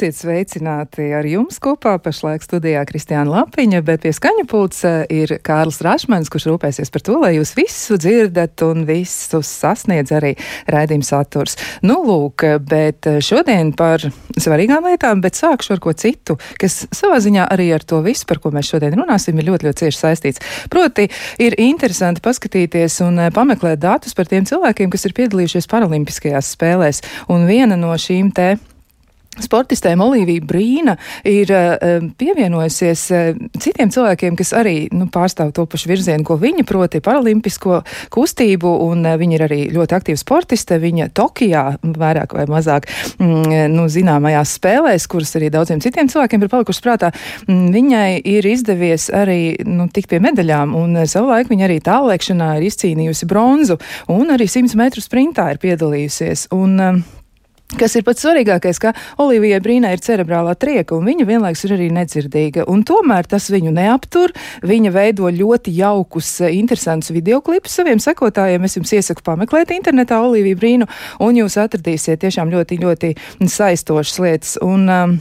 Esiet sveicināti ar jums kopā. Pašlaik studijā Kristiāna Lapiņa, bet pie skaņa pulca ir Kārlis Rašmans, kurš rūpēsies par to, lai jūs visu dzirdat un visus sasniedz arī raidījuma saturs. Nu, lūk, bet šodien par svarīgām lietām, bet sākšu ar ko citu, kas savā ziņā arī ar to visu, par ko mēs šodien runāsim, ir ļoti, ļoti cieši saistīts. Proti, ir interesanti paskatīties un pameklēt datus par tiem cilvēkiem, kas ir piedalījušies Paralimpiskajās spēlēs. Un viena no šīm te Sportistēm Olivija Brīna ir uh, pievienojusies uh, citiem cilvēkiem, kas arī nu, pārstāv to pašu virzienu, ko viņa, proti paralimpisko kustību, un viņa ir arī ļoti aktīva sportiste. Viņa Tokijā, vairāk vai mazāk, mm, nu, zināmajās spēlēs, kuras arī daudziem citiem cilvēkiem ir palikušas prātā, mm, viņai ir izdevies arī nu, tikt pie medaļām, un savulaik viņa arī tālēkšanā ir izcīnījusi bronzu, un arī 100 metru sprintā ir piedalījusies. Un, Kas ir pats svarīgākais, ka Olivijai Brīnai ir cerebrālā trieka, un viņa vienlaikus ir arī nedzirdīga. Un tomēr tas viņu neaptur. Viņa veido ļoti jaukus, eh, interesantus videoklipus saviem sekotājiem. Es jums iesaku pameklēt internetā Oliviju Brīnu, un jūs atradīsiet tiešām ļoti, ļoti saistošas lietas. Un, um,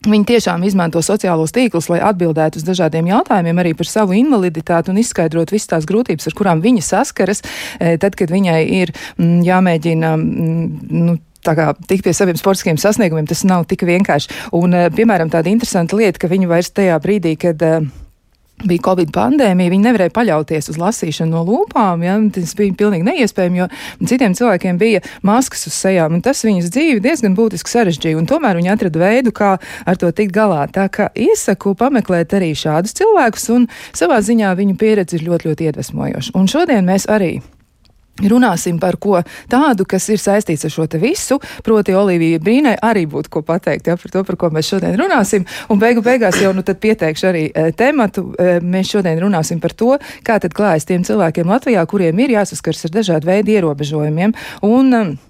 Viņi tiešām izmanto sociālos tīklus, lai atbildētu uz dažādiem jautājumiem, arī par savu invaliditāti un izskaidrot visas tās grūtības, ar kurām viņa saskaras, eh, tad, kad viņai ir mm, jāmēģina mm, nu, tā kā tik pie saviem sportiskiem sasniegumiem, tas nav tik vienkārši. Un, eh, piemēram, tāda interesanta lieta, ka viņi vairs tajā brīdī, kad uh, bija Covid pandēmija, viņi nevarēja paļauties uz lasīšanu no lūpām. Ja? Tas bija pilnīgi neiespējami, jo citiem cilvēkiem bija maskas uz sejām, un tas viņas dzīvi diezgan būtiski sarežģīja. Tomēr viņi atrada veidu, kā ar to tikt galā. Tā kā iesaku pameklēt arī šādus cilvēkus, un savā ziņā viņu pieredze ir ļoti, ļoti iedvesmojoša. Un šodien mēs arī Runāsim par ko tādu, kas ir saistīts ar šo te visu, proti Olivija Brīnai arī būtu ko pateikt, ja, par to, par ko mēs šodien runāsim. Un beigu beigās jau nu tad pieteikšu arī e, tematu. E, mēs šodien runāsim par to, kā tad klājas tiem cilvēkiem Latvijā, kuriem ir jāsaskars ar dažādu veidu ierobežojumiem. Un, e,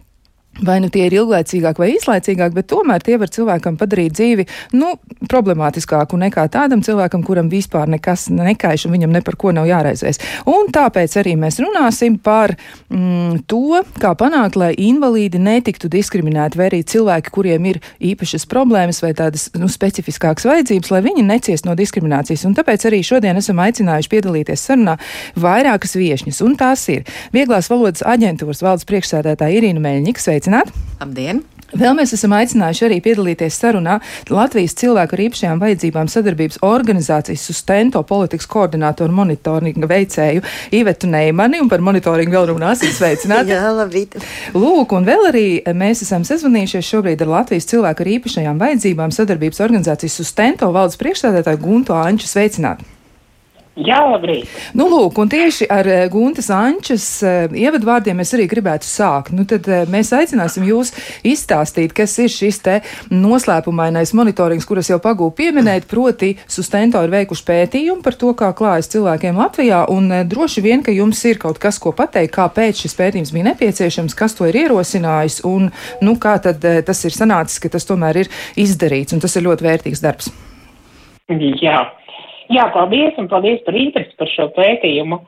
Vai nu tie ir ilglaicīgāk vai īslaicīgāk, bet tomēr tie var cilvēkam padarīt dzīvi nu, problemātiskāku nekā tādam cilvēkam, kuram vispār nekas nekaiš un viņam ne par ko nav jāraizēs. Un tāpēc arī mēs runāsim par mm, to, kā panākt, lai invalīdi netiktu diskriminēti, vai arī cilvēki, kuriem ir īpašas problēmas vai tādas nu, specifiskākas vajadzības, lai viņi neciest no diskriminācijas. Un tāpēc arī šodien esam aicinājuši piedalīties sarunā vairākas viešņas, un tās ir Vieglās valodas aģentūras valdes priekšsēdētāja Irīna Meļņika. Sveicināti! Labdien! Vēl mēs esam aicinājuši arī piedalīties sarunā Latvijas cilvēku ar īpašajām vajadzībām sadarbības organizācijas sustento politikas koordinātoru monitoringa veicēju Ivetu Neimani, un par monitoringu vēl runāsim sveicināti. Jā, labrīt. Lūk, un vēl arī mēs esam sazvanījušies šobrīd ar Latvijas cilvēku ar īpašajām vajadzībām sadarbības organizācijas sustento valdes priekšstādātāju Gunto Anču sveicināti. Jā, labrīt. Nu, lūk, un tieši ar eh, Guntas Ančas eh, ievadvārdiem mēs arī gribētu sākt. Nu, tad eh, mēs aicināsim jūs izstāstīt, kas ir šis te noslēpumainais monitorings, kuras jau pagūp pieminēt, proti sustento ir veikuši pētījumu par to, kā klājas cilvēkiem Latvijā, un droši vien, ka jums ir kaut kas, ko pateikt, kāpēc šis pētījums bija nepieciešams, kas to ir ierosinājis, un nu, kā tad tas ir sanācis, ka tas tomēr ir izdarīts, un tas ir ļoti vērtīgs darbs. Jā. Jā, paldies un paldies par interesi par šo pētījumu.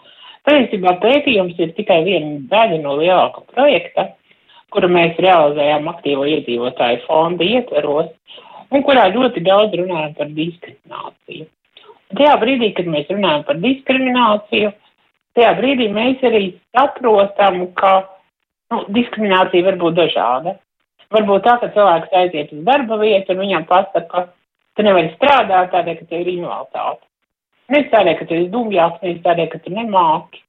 Patiesībā pētījums ir tikai viena daļa no lielāka projekta, kuru mēs realizējām aktīvo iedzīvotāju fonda ietveros un kurā ļoti daudz runājam par diskrimināciju. Tajā brīdī, kad mēs runājam par diskrimināciju, tajā brīdī mēs arī saprotam, ka nu, diskriminācija var būt dažāda. Varbūt tā, ka cilvēks aiziet uz darba vietu un viņam pasaka, ka tu nevari strādāt tādēļ, ka tev ir invaliditāte. Nevis tādēļ, ka tu esi dumjāks, nevis tādēļ, ka tu nemāki,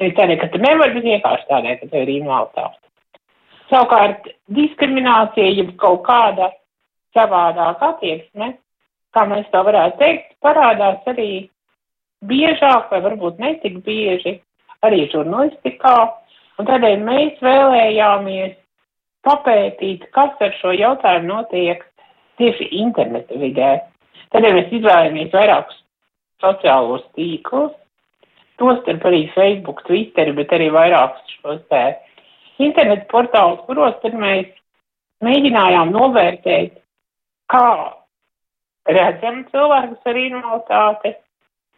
nevis tādēļ, ka tu nevari, bet vienkārši tādēļ, ka tev ir invaliditāte. Savukārt diskriminācija, jeb kaut kāda savādāka attieksme, kā mēs to varētu teikt, parādās arī biežāk vai varbūt netik bieži arī žurnalistikā, un tādēļ mēs vēlējāmies papētīt, kas ar šo jautājumu notiek tieši interneta vidē. Tādēļ mēs izvēlējāmies vairākus sociālos tīklus, tostarp arī Facebook, Twitter, bet arī vairākus šos te internetu portālus, kuros tad mēs mēģinājām novērtēt, kā redzam cilvēkus ar invaliditāti,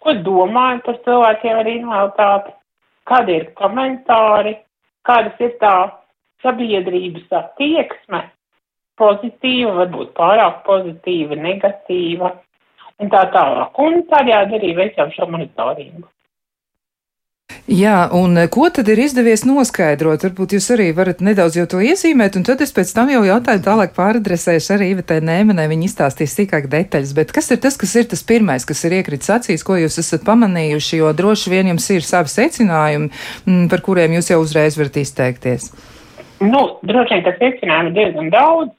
ko domājam par cilvēkiem ar invaliditāti, kādi ir komentāri, kādas ir tā sabiedrības attieksme pozitīva, varbūt pārāk pozitīva, negatīva un tā tālāk. Un tādējādi arī veicam šo monitoringu. Jā, un eh, ko tad ir izdevies noskaidrot? Varbūt jūs arī varat nedaudz jau to iezīmēt, un tad es pēc tam jau jautāju tālāk pāradresēšu arī Ivetē Nēmenē, viņa izstāstīs sīkāk detaļas, bet kas ir tas, kas ir tas pirmais, kas ir iekritis acīs, ko jūs esat pamanījuši, jo droši vien jums ir savi secinājumi, mm, par kuriem jūs jau uzreiz varat izteikties? Nu, droši vien, ka secinājumi diezgan daudz,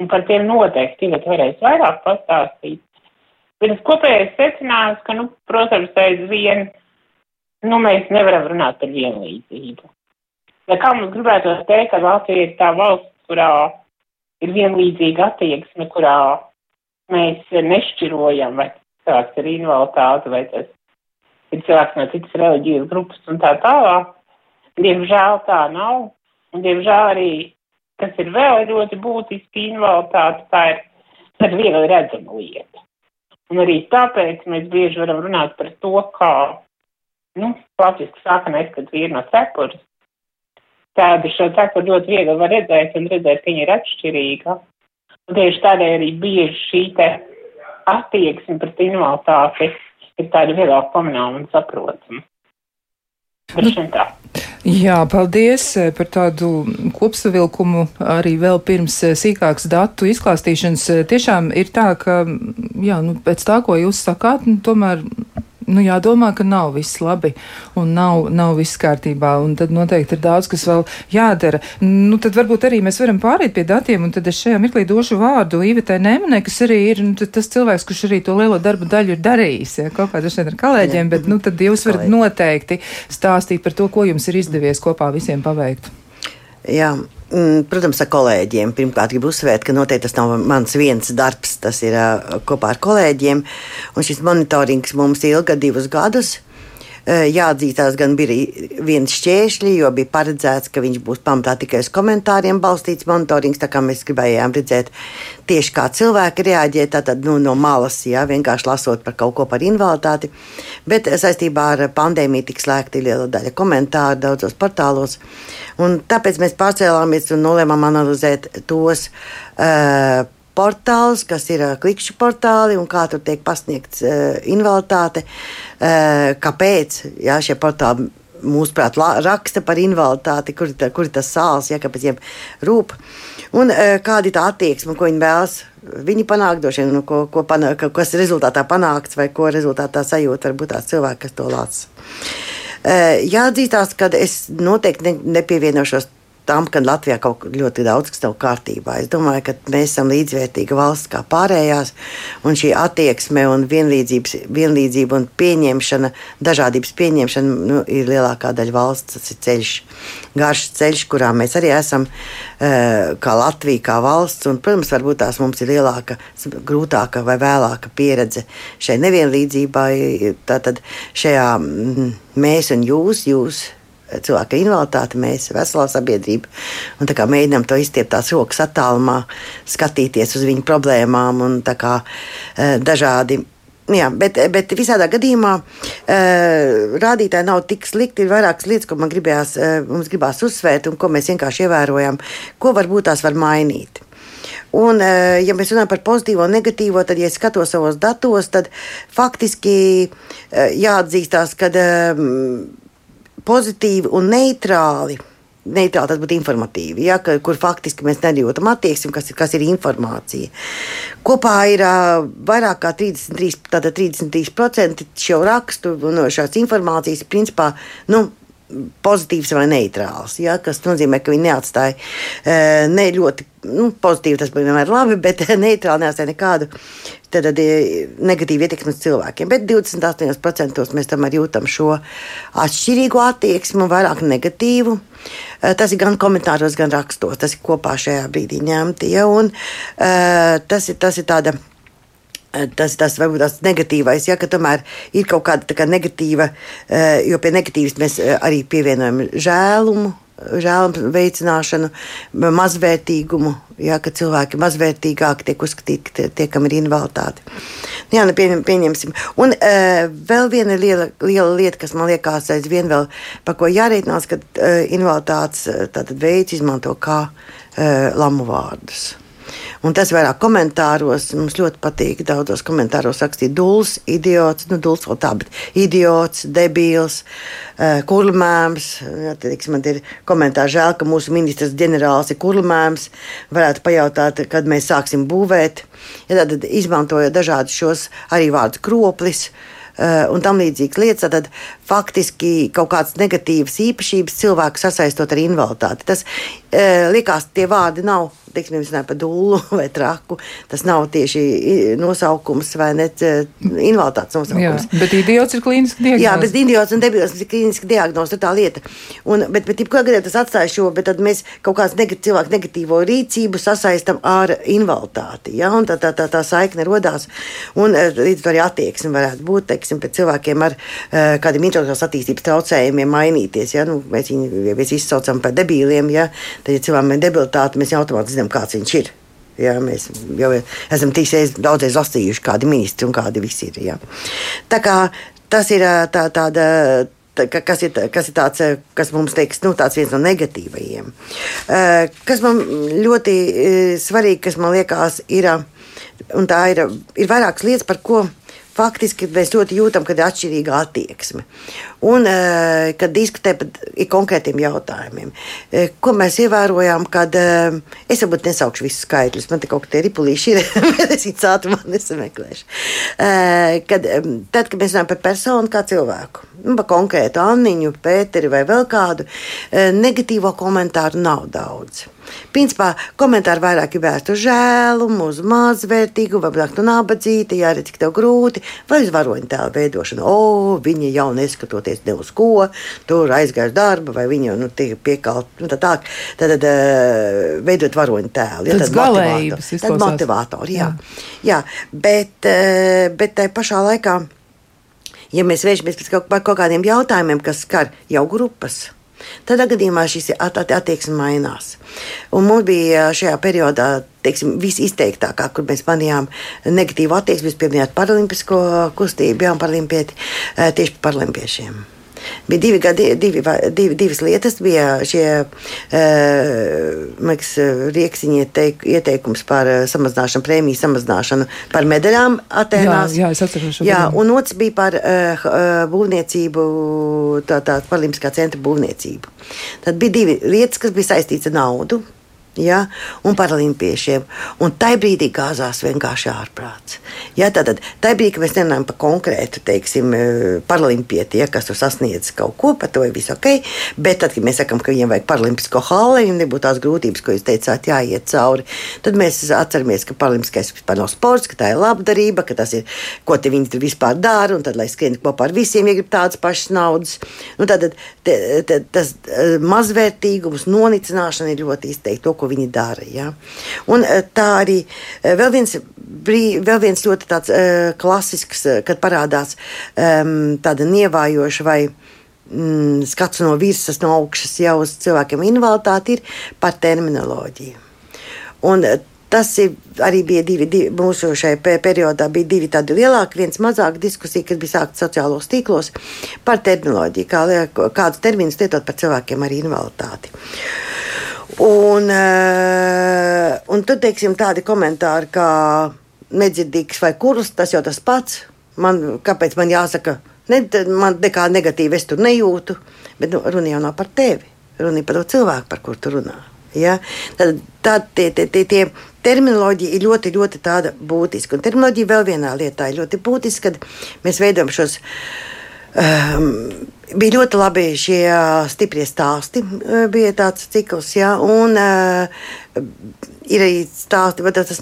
un par tiem noteikti Ivet varēs vairāk pastāstīt. Bet kopējais secinājums, ka, nu, protams, aizvien. vien nu, mēs nevaram runāt par vienlīdzību. Lai kā mums gribētu teikt, ka Latvija ir tā valsts, kurā ir vienlīdzīga attieksme, kurā mēs nešķirojam, vai cilvēks ir invaliditāte, vai tas ir cilvēks no citas reliģijas grupas un tā tālāk. Diemžēl tā nav, un diemžēl arī, kas ir vēl ļoti būtiski invaliditāte, tā ir, ir viegli redzama lieta. Un arī tāpēc mēs bieži varam runāt par to, kā nu, klasiski sākanais, kad ir no cepures. Tādu šo cepuru ļoti viegli var redzēt un redzēt, ka viņa ir atšķirīga. Un tieši tādēļ arī bieži šī te attieksme pret invaliditāti ir tāda vieglāk pamanāma un saprotama. Nu. Jā, paldies eh, par tādu kopsavilkumu arī vēl pirms eh, sīkākas datu izklāstīšanas. Tiešām ir tā, ka, jā, nu, pēc tā, ko jūs sakāt, nu, tomēr nu, jādomā, ka nav viss labi un nav, nav viss kārtībā. Un tad noteikti ir daudz, kas vēl jādara. Nu, tad varbūt arī mēs varam pāriet pie datiem, un tad es šajā mirklī došu vārdu Īvetai Nemanai, kas arī ir nu, tas cilvēks, kurš arī to lielo darbu daļu ir darījis. Ja, šeit ar kolēģiem, bet nu, tad jūs varat noteikti stāstīt par to, ko jums ir izdevies kopā visiem paveikt. Jā, protams, ar kolēģiem. Pirmkārt, gribu uzsvērt, ka noteikti tas nav mans viens darbs, tas ir kopā ar kolēģiem. Un šis monitorings mums ilga divus gadus. Eh, jāatzīstās, gan bija viens šķēršļi, jo bija paredzēts, ka viņš būs pamatā tikai uz komentāriem balstīts monitorings. Tā kā mēs gribējām redzēt tieši kā cilvēki reaģē, tātad nu, no malas, jā, vienkārši lasot par kaut ko par invaliditāti. Bet saistībā ar pandēmiju tika slēgta liela daļa komentāru daudzos portālos. Tāpēc mēs pārcēlāmies un nolēmām analizēt tos. Uh, portāls, kas ir klikšķu portāli un kā tur tiek pasniegts invaliditāte. Kāpēc jā, šie portāli mūsuprāt raksta par invaliditāti, kur, tā, kur ir tas sāls, ja kāpēc viņiem rūp. Un kāda ir tā attieksme, ko viņi vēlas. Viņi panāk droši vien, nu, ko, ko panāk, kas rezultātā panākts, vai ko rezultātā sajūt, varbūt tās cilvēki, kas to lāca. Uh, jāatzīstās, ka es noteikti ne, nepievienošos tam, ka Latvijā kaut ļoti daudz kas nav kārtībā. Es domāju, ka mēs esam līdzvērtīga valsts kā pārējās, un šī attieksme un vienlīdzība un pieņemšana, dažādības pieņemšana nu, ir lielākā daļa valsts. Tas ir ceļš, garš ceļš, kurā mēs arī esam, eh, kā Latvija, kā valsts. Un, protams, varbūt tās mums ir lielāka, grūtāka vai vēlāka pieredze šai nevienlīdzībai. Tātad šajā mēs un jūs, jūs cilvēka invaliditāti, mēs, veselā sabiedrība. Un, kā, mēģinām to izstiept tās rokas attālumā, skatīties uz viņu problēmām un kā, eh, dažādi. Jā, bet, bet visādā gadījumā uh, rādītāji nav tik slikti. Ir vairākas lietas, ko man gribējās, uh, mums gribās uzsvērt, un ko mēs vienkārši ievērojam, ko varbūt tās var mainīt. Un, ja mēs runājam par pozitīvo un negatīvo, tad, ja skatos savos datos, tad faktiski jāatzīstās, ka pozitīvi un neitrāli. Neitrāli tas būtu informatīvi, ja, ka, kur faktiski mēs nejūtam attieksmi, kas, kas ir informācija. Kopā ir uh, vairāk kā 33%, 33 šo rakstu no šādas informācijas, principā, nu, pozitīvs vai neitrāls. Ja, kas nozīmē, ka viņi neatstāja ne ļoti nu, pozitīvi, tas bija vienmēr labi, bet neitrāli neatstāja nekādu tad, ietekmi uz cilvēkiem. Bet 28% mēs tomēr jūtam šo atšķirīgo attieksmi, vairāk negatīvu. E, tas ir gan komentāros, gan rakstos. Tas ir kopā šajā brīdī ņemti. Ja, un, uh, tas, ir, tas ir tāds tas, tas varbūt tas negatīvais, ja tomēr ir kaut kāda kā negatīva, eh, jo pie negatīvas mēs eh, arī pievienojam žēlumu. Žēlumu veicināšanu, mazvērtīgumu, ja, ka cilvēki mazvērtīgāki tiek uzskatīti, ka tie, kam ir invaliditāte. Jā, nu pieņem, pieņemsim. Un uh, vēl viena liela, liela lieta, kas man liekas aizvien vēl, par ko jārēķinās, ka uh, invaliditātes uh, veids izmanto kā uh, lamu vārdus. Un tas vairāk komentāros, mums ļoti patīk daudzos komentāros rakstīt dūls, idiots, nu, dūls vēl tā, bet idiots, debīls, kurlmēms. Jā, teiksim, man ir komentāri žēl, ka mūsu ministrs ģenerālis ir kurlmēms. Varētu pajautāt, kad mēs sāksim būvēt. Ja tad izmantojot dažādus šos arī vārdus kroplis. Uh, un tam līdzīgas lietas, tad faktiski kaut kādas negatīvas īpašības cilvēku sasaistot ar invaliditāti. Tas uh, likās, tie vārdi nav teiksim, nevis par dūlu vai traku. Tas nav tieši nosaukums vai ne invaliditātes nosaukums. Jā, bet idiots ir klīniski diagnoze. Jā, bet idiots un debils ir klīniski diagnoze, tā lieta. Un, bet, bet, jebkurā gadījumā tas atstāja šo, bet tad mēs kaut kāds negat, cilvēku negatīvo rīcību sasaistam ar invaliditāti. Ja? Un tā, tā, tā, tā saikne rodās. Un eh, līdz ar to arī attieksme varētu būt, teiksim, pret cilvēkiem ar uh, kādiem intelektuālās attīstības traucējumiem mainīties. Ja? Nu, mēs viņus izsaucam par debīliem, ja? tad, ja cilvēkam ir debilitāte, mēs automātiski zinām, kāds viņš ir. Jā, mēs jau esam tiksies daudzreiz lasījuši, kādi ministri un kādi visi ir. Jā. Tā kā tas ir tā, tāda. Tā, kas, ir, kas ir tāds, kas mums liekas, nu, viens no negatīvajiem. Kas man ļoti svarīgi, kas man liekas, ir, un tā ir, ir vairākas lietas, par ko faktiski mēs ļoti jūtam, ka ir atšķirīga attieksme. Un, eh, kad diskutē par konkrētiem jautājumiem, eh, ko mēs ievērojām, kad eh, es varbūt nesaukšu visus skaitļus, man te kaut kādi ripulīši ir, bet es viņus ātrumā nesameklēšu. Kad, tad, kad mēs runājam par personu kā cilvēku, nu, par konkrētu Anniņu, Pēteri vai vēl kādu, negatīvo komentāru nav daudz. Principā komentāri vairāk ir vērsti uz žēlumu, uz mazvērtīgu, varbūt tu nabadzīti, jāredz, cik tev grūti, vai uz varoņu tēlu veidošanu. O, viņi jau neskatoties ne uz ko, tur aizgājuši darba, vai viņi jau nu, tiek piekalt, nu, tā tā, tad, tad uh, veidot varoņu tēlu. Ja, tad galējības izklausās. Tad motivātori, jā. jā. jā bet, uh, bet tai pašā laikā, ja mēs vēršamies pēc kaut, kaut kādiem jautājumiem, kas skar jau grupas, Tādā gadījumā šis at, at, attieksme mainās. Un mums bija šajā periodā teiksim, visizteiktākā, kur mēs manījām negatīvu attieksmi, jūs pieminējāt paralimpisko kustību, jā, paralimpieti tieši par paralimpiešiem. Bija divi gadi, divi, divi, divas lietas. Bija šie uh, rieksiņa ieteik, ieteikums par samazināšanu, prēmiju samazināšanu par medaļām Atenās. Jā, jā, es atceros šo. Jā, un otrs bija par uh, būvniecību, tā, tā Paralimpiskā centra būvniecību. Tad bija divi lietas, kas bija saistītas ar naudu ja, un paralimpiešiem. Un tajā brīdī gāzās vienkārši ārprāts. Ja, tad, tajā brīdī, kad mēs runājam par konkrētu teiksim, e, paralimpieti, ja, kas tur sasniedz kaut ko, par to ir viss ok. Bet tad, kad mēs sakām, ka viņiem vajag paralimpisko hali, un nebūtu tās grūtības, ko jūs teicāt, jāiet cauri, tad mēs atceramies, ka paralimpiskais vispār nav sports, ka tā ir labdarība, ka tas ir, ko viņi tur vispār dara, un tad, lai skrien kopā ar visiem, ja grib tādas pašas naudas. Nu, tad, tad, tad, tas e, mazvērtīgums, nonicināšana ir ļoti izteikti ko viņi dara. Ja? Un, eh, tā arī eh, vēl viens, brī, vēl viens ļoti tāds, uh, klasisks, kad parādās um, tāda nievājoša vai mm, skats no virsmas, no augšas jau uz cilvēkiem invaliditāti, ir par terminoloģiju. Un, Tas ir, arī bija divi, divi mūsu šajā periodā, bija divi tādi lielāki, viens mazāk diskusija, kas bija sākta sociālos tīklos par terminoloģiju, kā, kādus terminus lietot par cilvēkiem ar invaliditāti. Un, eh, un tad, teiksim, tādi komentāri kā nedzirdīgs vai kurls, tas jau tas pats. Man, kāpēc man jāsaka, ne, man nekā negatīva es tur nejūtu, bet nu, runa jau nav par tevi. Runa ir par to cilvēku, par kuru tu runā. Ja? Tad, tad tie, tie, tie, tie terminoloģija ir ļoti, ļoti būtiska. Un terminoloģija vēl vienā lietā ir ļoti būtiska, kad mēs veidojam šos. Um, bija ļoti labi šie stiprie stāsti. Bija tāds cikls, ja, un uh, ir arī stāsti, tas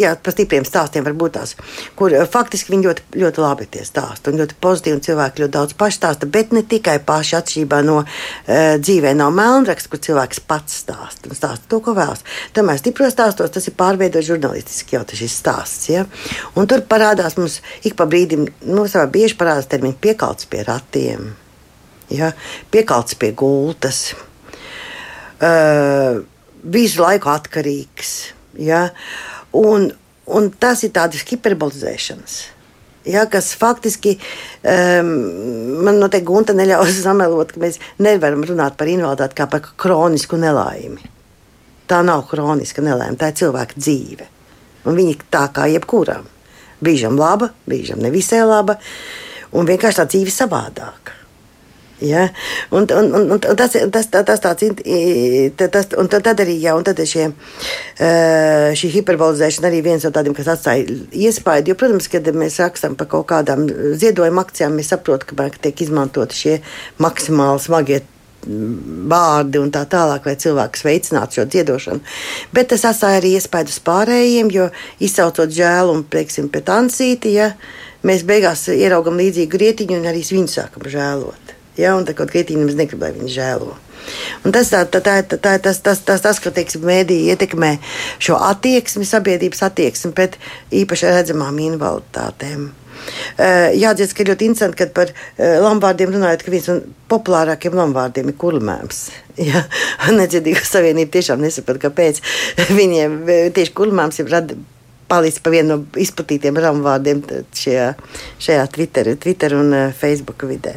jā, par stipriem stāstiem var būt tās, kur faktiski viņi ļoti, ļoti labi tie stāsti. Un ļoti pozitīvi un cilvēki ļoti daudz pašstāsta, bet ne tikai paši atšķirībā no uh, dzīvē nav melnraksta, kur cilvēks pats stāsta un stāsta to, ko vēlas. Tomēr stipros stāstos tas ir pārveidojis žurnālistiski jau tas stāsts. Ja? Un tur parādās mums ik pa brīdim, nu, savā bieži parādās termini piekalts pie ratiem ja, piekalts pie gultas, uh, visu laiku atkarīgs. Ja, un, un tas ir tādas hiperbolizēšanas. Ja, kas faktiski um, man noteikti Gunta neļaus samelot, ka mēs nevaram runāt par invaliditāti kā par kronisku nelaimi. tā nav kroniska nelēma, tā ir cilvēka dzīve. Un viņa tā kā jebkuram. Brīžam laba, brīžam nevisai laba, un vienkārši tā dzīve savādāka. Ja? Un, un, un, un tas, tas, tas, tas tāds, tas, un tad arī, jā, un tad šie, šī hiperbolizēšana arī viens no tādiem, kas atstāja iespaidu, jo, protams, kad mēs rakstam par kaut kādām ziedojuma akcijām, mēs saprotam, ka, tiek izmantoti šie maksimāli smagie vārdi un tā tālāk, lai cilvēks veicinātu šo dziedošanu. Bet tas atstāja arī iespēju uz pārējiem, jo izsaucot žēlumu, teiksim, pret Ansīti, ja, mēs beigās ieraugam līdzīgu rietiņu un arī viņu sākam žēlot. Ja, un tā kā īstenībā negrib, lai viņi žēlo. Un tas, tā, tā, tā, tā, tā, tas, tas, tas, tas, ka teiksim, mēdīja ietekmē šo attieksmi, sabiedrības attieksmi pret īpaši redzamām invaliditātēm. Uh, Jāatzīst, ka ļoti interesanti, kad par uh, lombardiem runājot, ka viens no populārākajiem lombardiem ir kurlmēms. Ja? Nedzirdīga savienība tiešām nesaprot, kāpēc viņiem tieši kurlmēms ir radījis palicis par vienu no izplatītiem ramvārdiem šajā, šajā Twitter, Twitter un Facebook vidē.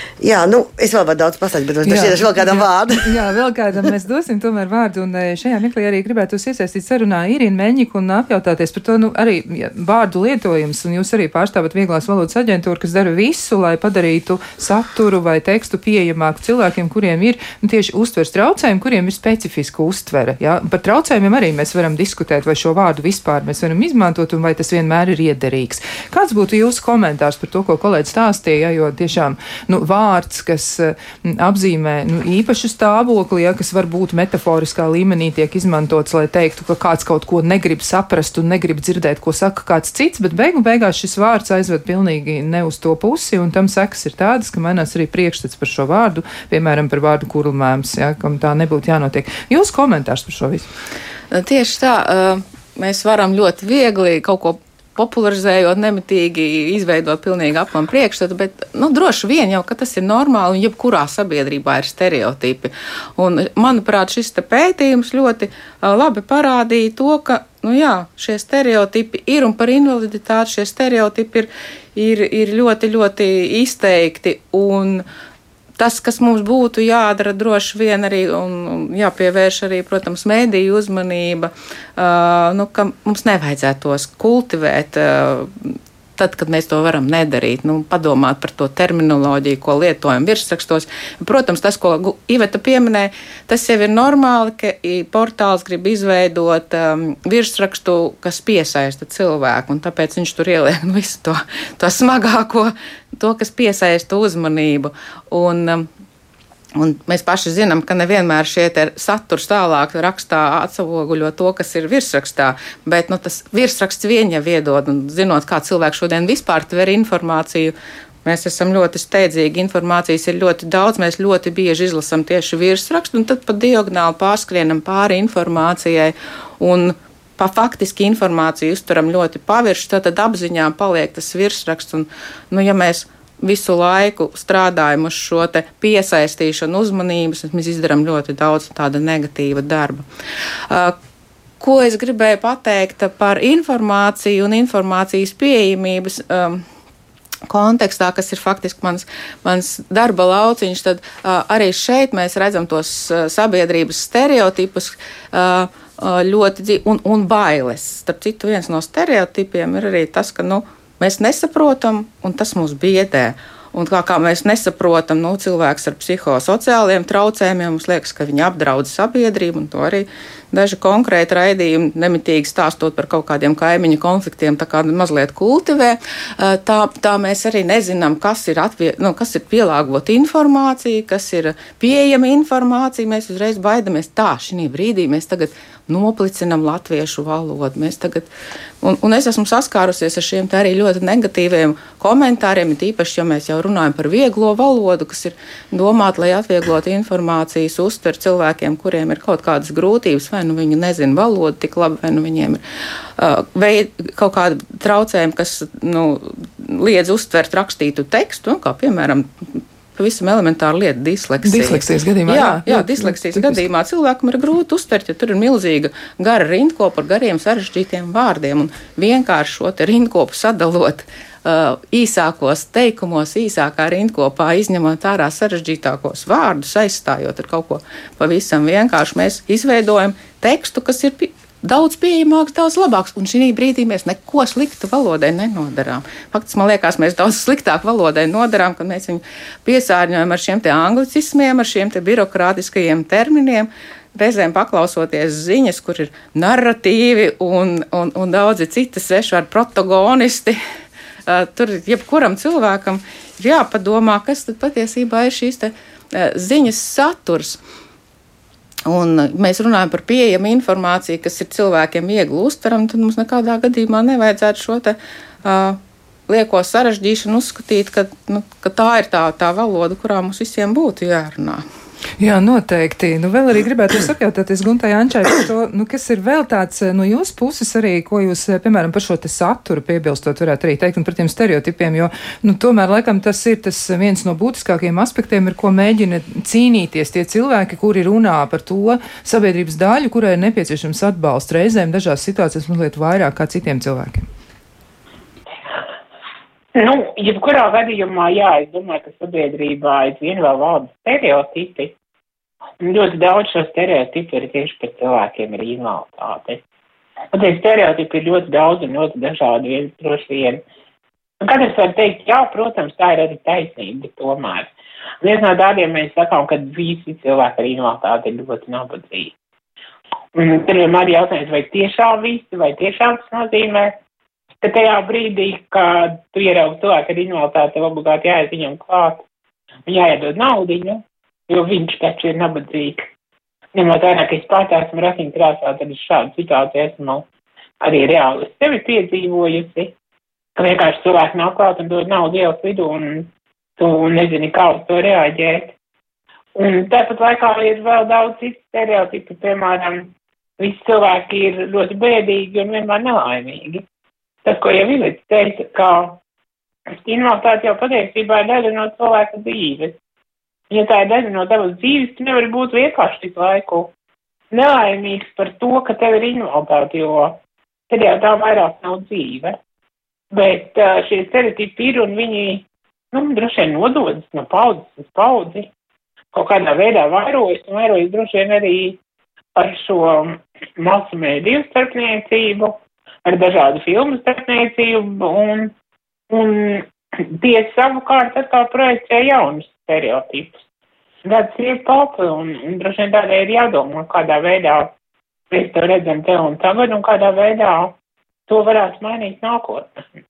Jā, nu, es vēl varu daudz pasakāt, bet es došu vēl kādam vārdu. jā, vēl kādam mēs dosim tomēr vārdu. Un e, šajā meklī arī gribētu iesaistīt sarunā Irīnu Meņiku un apjautāties par to, nu, arī ja, vārdu lietojums. Un jūs arī pārstāvat vieglās valodas aģentūru, kas dara visu, lai padarītu saturu vai tekstu pieejamāku cilvēkiem, kuriem ir nu, tieši uztvers traucējumi, kuriem ir specifiska uztvere. Jā. Par traucējumiem arī mēs varam diskutēt, vai šo vārdu vispār mēs varam izmantot un vai tas vienmēr ir iederīgs. Kāds būtu jūsu komentārs par to, ko kolēģis stāstīja, jo tiešām, nu, vārdu vārds, kas mm, apzīmē nu, īpašu stāvokli, ja, kas varbūt metaforiskā līmenī tiek izmantots, lai teiktu, ka kāds kaut ko negrib saprast un negrib dzirdēt, ko saka kāds cits, bet beigu beigās šis vārds aizved pilnīgi ne uz to pusi, un tam sekas ir tādas, ka mainās arī priekšstats par šo vārdu, piemēram, par vārdu kurlmēms, ja, kam tā nebūtu jānotiek. Jūs komentārs par šo visu? Tieši tā, mēs varam ļoti viegli kaut ko popularizējot, nemitīgi izveidot pilnīgi aplamu priekšstatu, bet nu, droši vien jau tas ir normāli un jebkurā sabiedrībā ir stereotipi. Un, manuprāt, šis pētījums ļoti uh, labi parādīja to, ka nu, jā, šie stereotipi ir un par invaliditāti šie stereotipi ir, ir, ir ļoti, ļoti izteikti. Un, tas, kas mums būtu jādara, droši vien arī un jāpievērš arī, protams, mēdīju uzmanība, uh, nu, ka mums nevajadzētu tos kultivēt. Uh, tad, kad mēs to varam nedarīt, nu, padomāt par to terminoloģiju, ko lietojam virsrakstos. Protams, tas, ko Iveta pieminēja, tas jau ir normāli, ka portāls grib izveidot um, virsrakstu, kas piesaista cilvēku, un tāpēc viņš tur ieliek visu to, to smagāko, to, kas piesaista uzmanību. Un, um, Un mēs paši zinām, ka nevienmēr šie saturs tālāk rakstā atspoguļo to, kas ir virsrakstā, bet nu, tas virsraksts vien jau iedod, un zinot, kā cilvēks šodien vispār tver informāciju, Mēs esam ļoti steidzīgi, informācijas ir ļoti daudz, mēs ļoti bieži izlasām tieši virsrakstu, un tad pa diagonāli pārskrienam pāri informācijai. Un pa faktiski informāciju uztveram ļoti pavirši, tad, tad apziņā paliek tas virsraksts. Un, nu, ja mēs visu laiku strādājam uz šo piesaistīšanu uzmanības, mēs izdarām ļoti daudz tāda negatīva darba. Uh, ko es gribēju pateikt par informāciju un informācijas pieejamības um, kontekstā, kas ir faktiski mans, mans darba lauciņš, tad uh, arī šeit mēs redzam tos uh, sabiedrības stereotipus. Uh, ļoti un, un bailes. Starp citu, viens no stereotipiem ir arī tas, ka nu, mēs nesaprotam, un tas mūs biedē. Un kā, kā mēs nesaprotam, nu, cilvēks ar psihosociāliem traucējumiem, mums liekas, ka viņi apdraud sabiedrību, un to arī daži konkrēti raidījumi, nemitīgi stāstot par kaut kādiem kaimiņu konfliktiem, tā kā mazliet kultivē. Tā, tā mēs arī nezinām, kas ir, atvie, nu, kas ir pielāgota informācija, kas ir pieejama informācija. Mēs uzreiz baidamies tā, šī brīdī mēs tagad noplicinam latviešu valodu. Mēs tagad, un, un es esmu saskārusies ar šiem arī ļoti negatīviem komentāriem, tīpaši, ja mēs jau runājam par vieglo valodu, kas ir domāta, lai atvieglotu informācijas uztver cilvēkiem, kuriem ir kaut kādas grūtības, vai nu viņi nezina valodu tik labi, vai nu viņiem ir uh, veid, kaut kādi traucējumi, kas nu, liedz uztvert rakstītu tekstu, nu, kā piemēram pavisam elementāra lieta - disleksija. Disleksijas gadījumā, jā, jā, jā, disleksijas tipiski. gadījumā cilvēkam ir grūti uztvert, ja tur ir milzīga gara rindkopa ar gariem sarežģītiem vārdiem un vienkārši šo rindkopu sadalot. Uh, īsākos teikumos, īsākā rindkopā, izņemot ārā sarežģītākos vārdus, aizstājot ar kaut ko pavisam vienkāršu, mēs izveidojam tekstu, kas ir daudz pieejamāks, daudz labāks. Un šī brīdī mēs neko sliktu valodai nenodarām. Faktiski man liekas, mēs daudz sliktāk valodai nodarām, kad mēs viņu piesārņojam ar šiem anglicismiem, ar šiem birokrātiskajiem terminiem. Reizēm paklausoties ziņas, kur ir narratīvi un, un, un daudzi citi svešvārdi protagonisti. Uh, tur jebkuram cilvēkam ir jāpadomā, kas tad patiesībā ir šīs te, uh, ziņas saturs. Un mēs runājam par pieejamu informāciju, kas ir cilvēkiem viegli uztverama, tad mums nekādā gadījumā nevajadzētu šo te, uh, lieko sarežģīšanu uzskatīt, ka, nu, ka tā ir tā, tā valoda, kurā mums visiem būtu jārunā. Jā, noteikti. Nu, vēl arī gribētu jūs apjautāties Guntai Ančai par to, nu, kas ir vēl tāds no jūsu puses arī, ko jūs, piemēram, par šo te saturu piebilstot varētu arī teikt un par tiem stereotipiem, jo, nu, tomēr, laikam, tas ir tas viens no būtiskākajiem aspektiem, ar ko mēģina cīnīties tie cilvēki, kuri runā par to sabiedrības daļu, kurai ir nepieciešams atbalsts reizēm dažās situācijās mazliet vairāk kā citiem cilvēkiem. Nu, jebkurā gadījumā, jā, es domāju, ka sabiedrībā aizvien vēl valda stereotipi. Ļoti daudz šo stereotipu ir tieši par cilvēkiem ar invaliditāti. Un tie stereotipi ir ļoti daudz un ļoti dažādi viens droši vien. Un katrs var teikt, jā, protams, tā ir arī taisnība, tomēr. Viens no tādiem mēs sakām, ka visi cilvēki ar invaliditāti ir ļoti nabadzīgi. Un tad vienmēr ir jautājums, vai tiešām visi, vai tiešām tas nozīmē, ka tajā brīdī, kad tu ieraugi cilvēku ar invaliditāti, tev obligāti jāiet viņam klāt un jāiedod naudiņu, jo viņš taču ir nabadzīgs. Ņemot vērā, ka es pats esmu ratiņkrāsā, tad es šādu situāciju esmu arī reāli sevi piedzīvojusi, ka vienkārši cilvēki nāk klāt un dod naudu ielas vidū un tu nezini, kā uz to reaģēt. Un tāpat laikā ir vēl daudz citu stereotipu, piemēram, visi cilvēki ir ļoti bēdīgi un vienmēr nelaimīgi tas, ko jau Vilits teica, ka invaliditāte jau patiesībā ir daļa no cilvēka dzīves. Ja tā ir daļa no tavas dzīves, tu nevari būt vienkārši tik laiku nelaimīgs par to, ka tev ir invaliditāte, jo tad jau tā vairāk nav dzīve. Bet šie stereotipi ir un viņi, nu, droši vien nododas no paudzes uz paudzi, kaut kādā veidā vairojas un vairojas droši vien arī ar šo masu mēdīju starpniecību ar dažādu filmu starpniecību, un, un tie savukārt atkal projicē jaunus stereotipus. Tas ir papi, un, un droši vien tādēļ ir jādomā, kādā veidā mēs to redzam te un tagad, un kādā veidā to varētu mainīt nākotnē.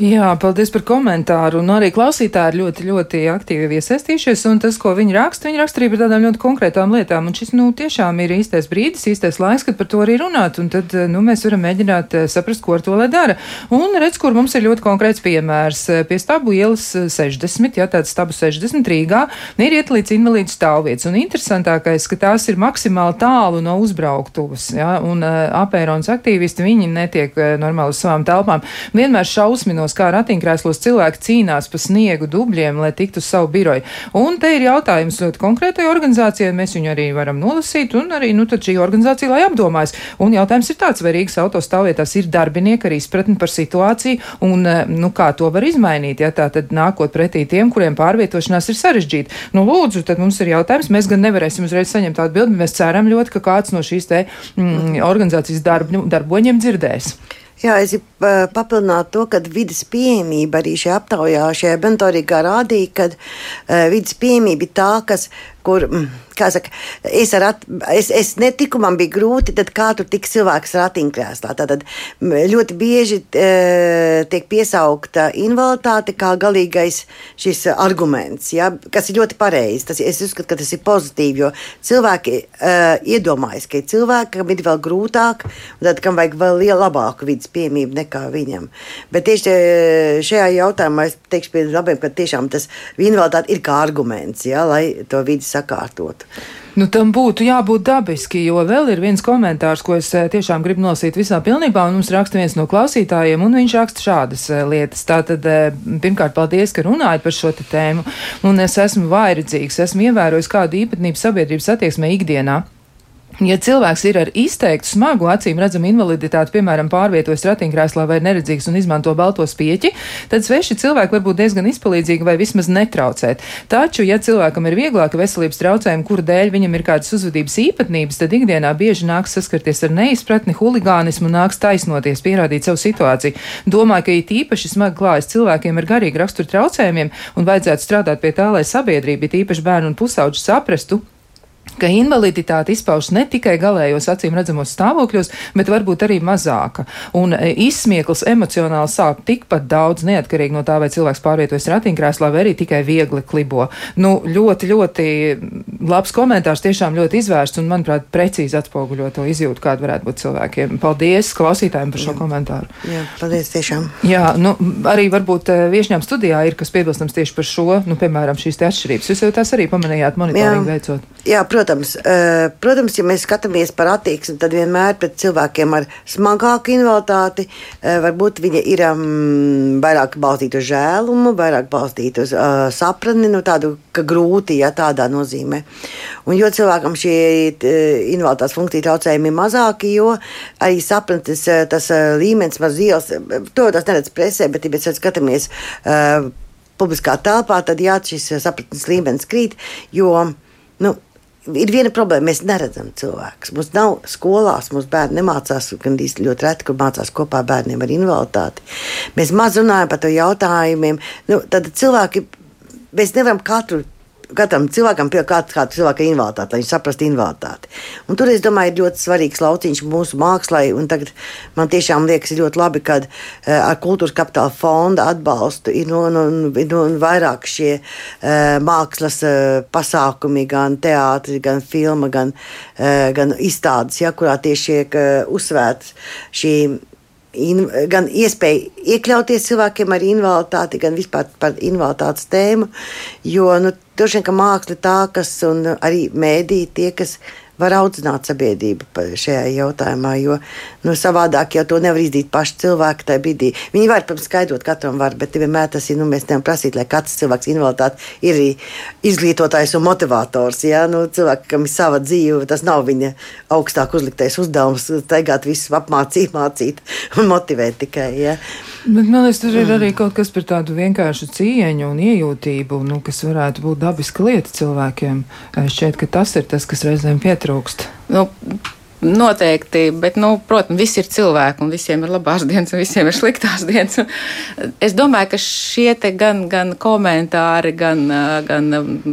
Jā, paldies par komentāru. Un arī klausītāji ir ļoti, ļoti aktīvi iesaistījušies. Un tas, ko viņi raksta, viņi raksta arī par tādām ļoti konkrētām lietām. Un šis, nu, tiešām ir īstais brīdis, īstais laiks, kad par to arī runāt. Un tad, nu, mēs varam mēģināt eh, saprast, ko ar to lai dara. Un redz, kur mums ir ļoti konkrēts piemērs. Pie stabu ielas 60, jā, tāds stabu 60 Rīgā, ir iet līdz invalīdu stāvvietas. Un interesantākais, ka tās ir maksimāli tālu no uzbrauktuvas. Jā, un apērons aktīvisti, viņi netiek normāli uz savām telpām. Vienmēr šausminos kā ratiņkrēslos cilvēki cīnās pa sniegu dubļiem, lai tiktu uz savu biroju. Un te ir jautājums ļoti konkrētai organizācijai, mēs viņu arī varam nolasīt, un arī, nu, šī organizācija, lai apdomājas. Un jautājums ir tāds, vai Rīgas autostāvvietās ir darbinieki ar izpratni par situāciju, un, nu, kā to var izmainīt, ja tā tad nākot pretī tiem, kuriem pārvietošanās ir sarežģīta. Nu, lūdzu, tad mums ir jautājums, mēs gan nevarēsim uzreiz saņemt tādu bildi, mēs ceram ļoti, ka kāds no šīs te mm, organizācijas darb, darboņiem dzirdēs. Jā, es gribu papildināt to, ka vidas pieejamība arī šajā aptaujā, šajā mentorīgā rādīja, ka uh, vidas pieejamība ir tā, kas, kur, kā saka, es, at, es, es netiku, man bija grūti, tad kā tur tik cilvēks ratiņkrēslā. Tātad ļoti bieži e, tiek piesaukta invaliditāte kā galīgais šis arguments, ja, kas ir ļoti pareizi. Tas, es uzskatu, ka tas ir pozitīvi, jo cilvēki e, iedomājas, ka ir cilvēki, kam ir vēl grūtāk, un tad kam vajag vēl labāku vidas piemību nekā kā viņam. Bet tieši eh, šajā jautājumā es teikšu pie labiem, ka tiešām tas invaliditāte ir kā arguments, ja, lai to vidi sakārtotu. Nu, tam būtu jābūt dabiski, jo vēl ir viens komentārs, ko es eh, tiešām gribu nolasīt visā pilnībā, un mums raksta viens no klausītājiem, un viņš raksta šādas eh, lietas. Tātad, eh, pirmkārt, paldies, ka runājat par šo tēmu, un es esmu vairedzīgs, esmu ievērojis kādu īpatnību sabiedrības attieksmē ikdienā. Ja cilvēks ir ar izteiktu smagu acīm redzamu invaliditāti, piemēram, pārvietojas ratiņkrēslā vai neredzīgs un izmanto balto spieķi, tad sveši cilvēki var būt diezgan izpalīdzīgi vai vismaz netraucēt. Taču, ja cilvēkam ir vieglāka veselības traucējuma, kura dēļ viņam ir kādas uzvedības īpatnības, tad ikdienā bieži nāks saskarties ar neizpratni, huligānismu un nāks taisnoties, pierādīt savu situāciju. Domāju, ka it īpaši smagi klājas cilvēkiem ar garīgu raksturu traucējumiem un vajadzētu strādāt pie tā, lai sabiedrība, it īpaši bērnu un pusauģi saprastu, ka invaliditāte izpaužas ne tikai galējos acīm redzamos stāvokļos, bet varbūt arī mazāka. Un e, izsmieklis emocionāli sāp tikpat daudz, neatkarīgi no tā, vai cilvēks pārvietojas ratiņkrēslā vai arī tikai viegli klibo. Nu, ļoti, ļoti labs komentārs, tiešām ļoti izvērsts un, manuprāt, precīzi atspoguļo to izjūtu, kāda varētu būt cilvēkiem. Paldies klausītājiem par šo Jā. komentāru. Jā, paldies tiešām. Jā, nu, arī varbūt e, viešņām studijā ir kas piebilstams tieši par šo, nu, piemēram, šīs te atšķirības. Jūs jau tās arī pamanījāt monitoringu veicot. Jā, protams, eh, protams, ja mēs skatāmies par attieksmi, tad vienmēr pret cilvēkiem ar smagāku invaliditāti eh, varbūt viņa ir um, vairāk balstīta uz žēlumu, vairāk balstīta uz uh, sapratni, nu tādu, ka grūti, ja tādā nozīmē. Un jo cilvēkam šie invaliditātes funkcija traucējumi ir mazāki, jo arī sapratnes tas līmenis maz ielas, to tas neredz presē, bet, ja mēs skatāmies uh, publiskā telpā, tad jā, šis sapratnes līmenis krīt, jo, nu, Ir viena problēma, mēs neredzam cilvēkus. Mums nav skolās, mums bērni nemācās, gan īsti ļoti reti, kur mācās kopā bērniem ar invaliditāti. Mēs maz runājam par to jautājumiem. Nu, tad cilvēki, mēs nevaram katru katram cilvēkam pie kāda, kāda cilvēka invaliditāte, lai viņš saprastu invaliditāti. Un tur, es domāju, ir ļoti svarīgs lauciņš mūsu mākslā. Tagad man tiešām liekas ļoti labi, ka uh, ar kultūras kapitāla fonda atbalstu ir no, no, no vairāk šie uh, mākslas uh, pasākumi, gan teātris, gan filma, gan, gan izstādes, ja, kurā tieši tiek uzsvērts šī in, gan iespēja iekļauties cilvēkiem ar invaliditāti, gan vispār par invaliditātes tēmu. Jo nu, droši vien, ka māksla tā, kas un arī mēdī tie, kas var audzināt sabiedrību šajā jautājumā, jo nu, savādāk jau to nevar izdarīt paši cilvēki tajā brīdī. Viņi var, protams, skaidrot, katram var, bet vienmēr tas ir, nu, mēs nevaram prasīt, lai katrs cilvēks invaliditāte ir izglītotājs un motivators. Ja? Nu, cilvēkam ir sava dzīve, tas nav viņa augstāk uzliktais uzdevums, taigāt visu apmācīt, mācīt un motivēt tikai. Ja? Bet, man liekas, tur ir arī kaut kas par tādu vienkāršu cieņu un iejūtību, nu, kas varētu būt dabiska lieta cilvēkiem. Šķiet, ka tas ir tas, kas reizēm pietrūkst. Nu, Noteikti, bet, nu, protams, visi ir cilvēki, un visiem ir labās dienas, un visiem ir sliktās dienas. Es domāju, ka šie gan, gan komentāri, gan, gan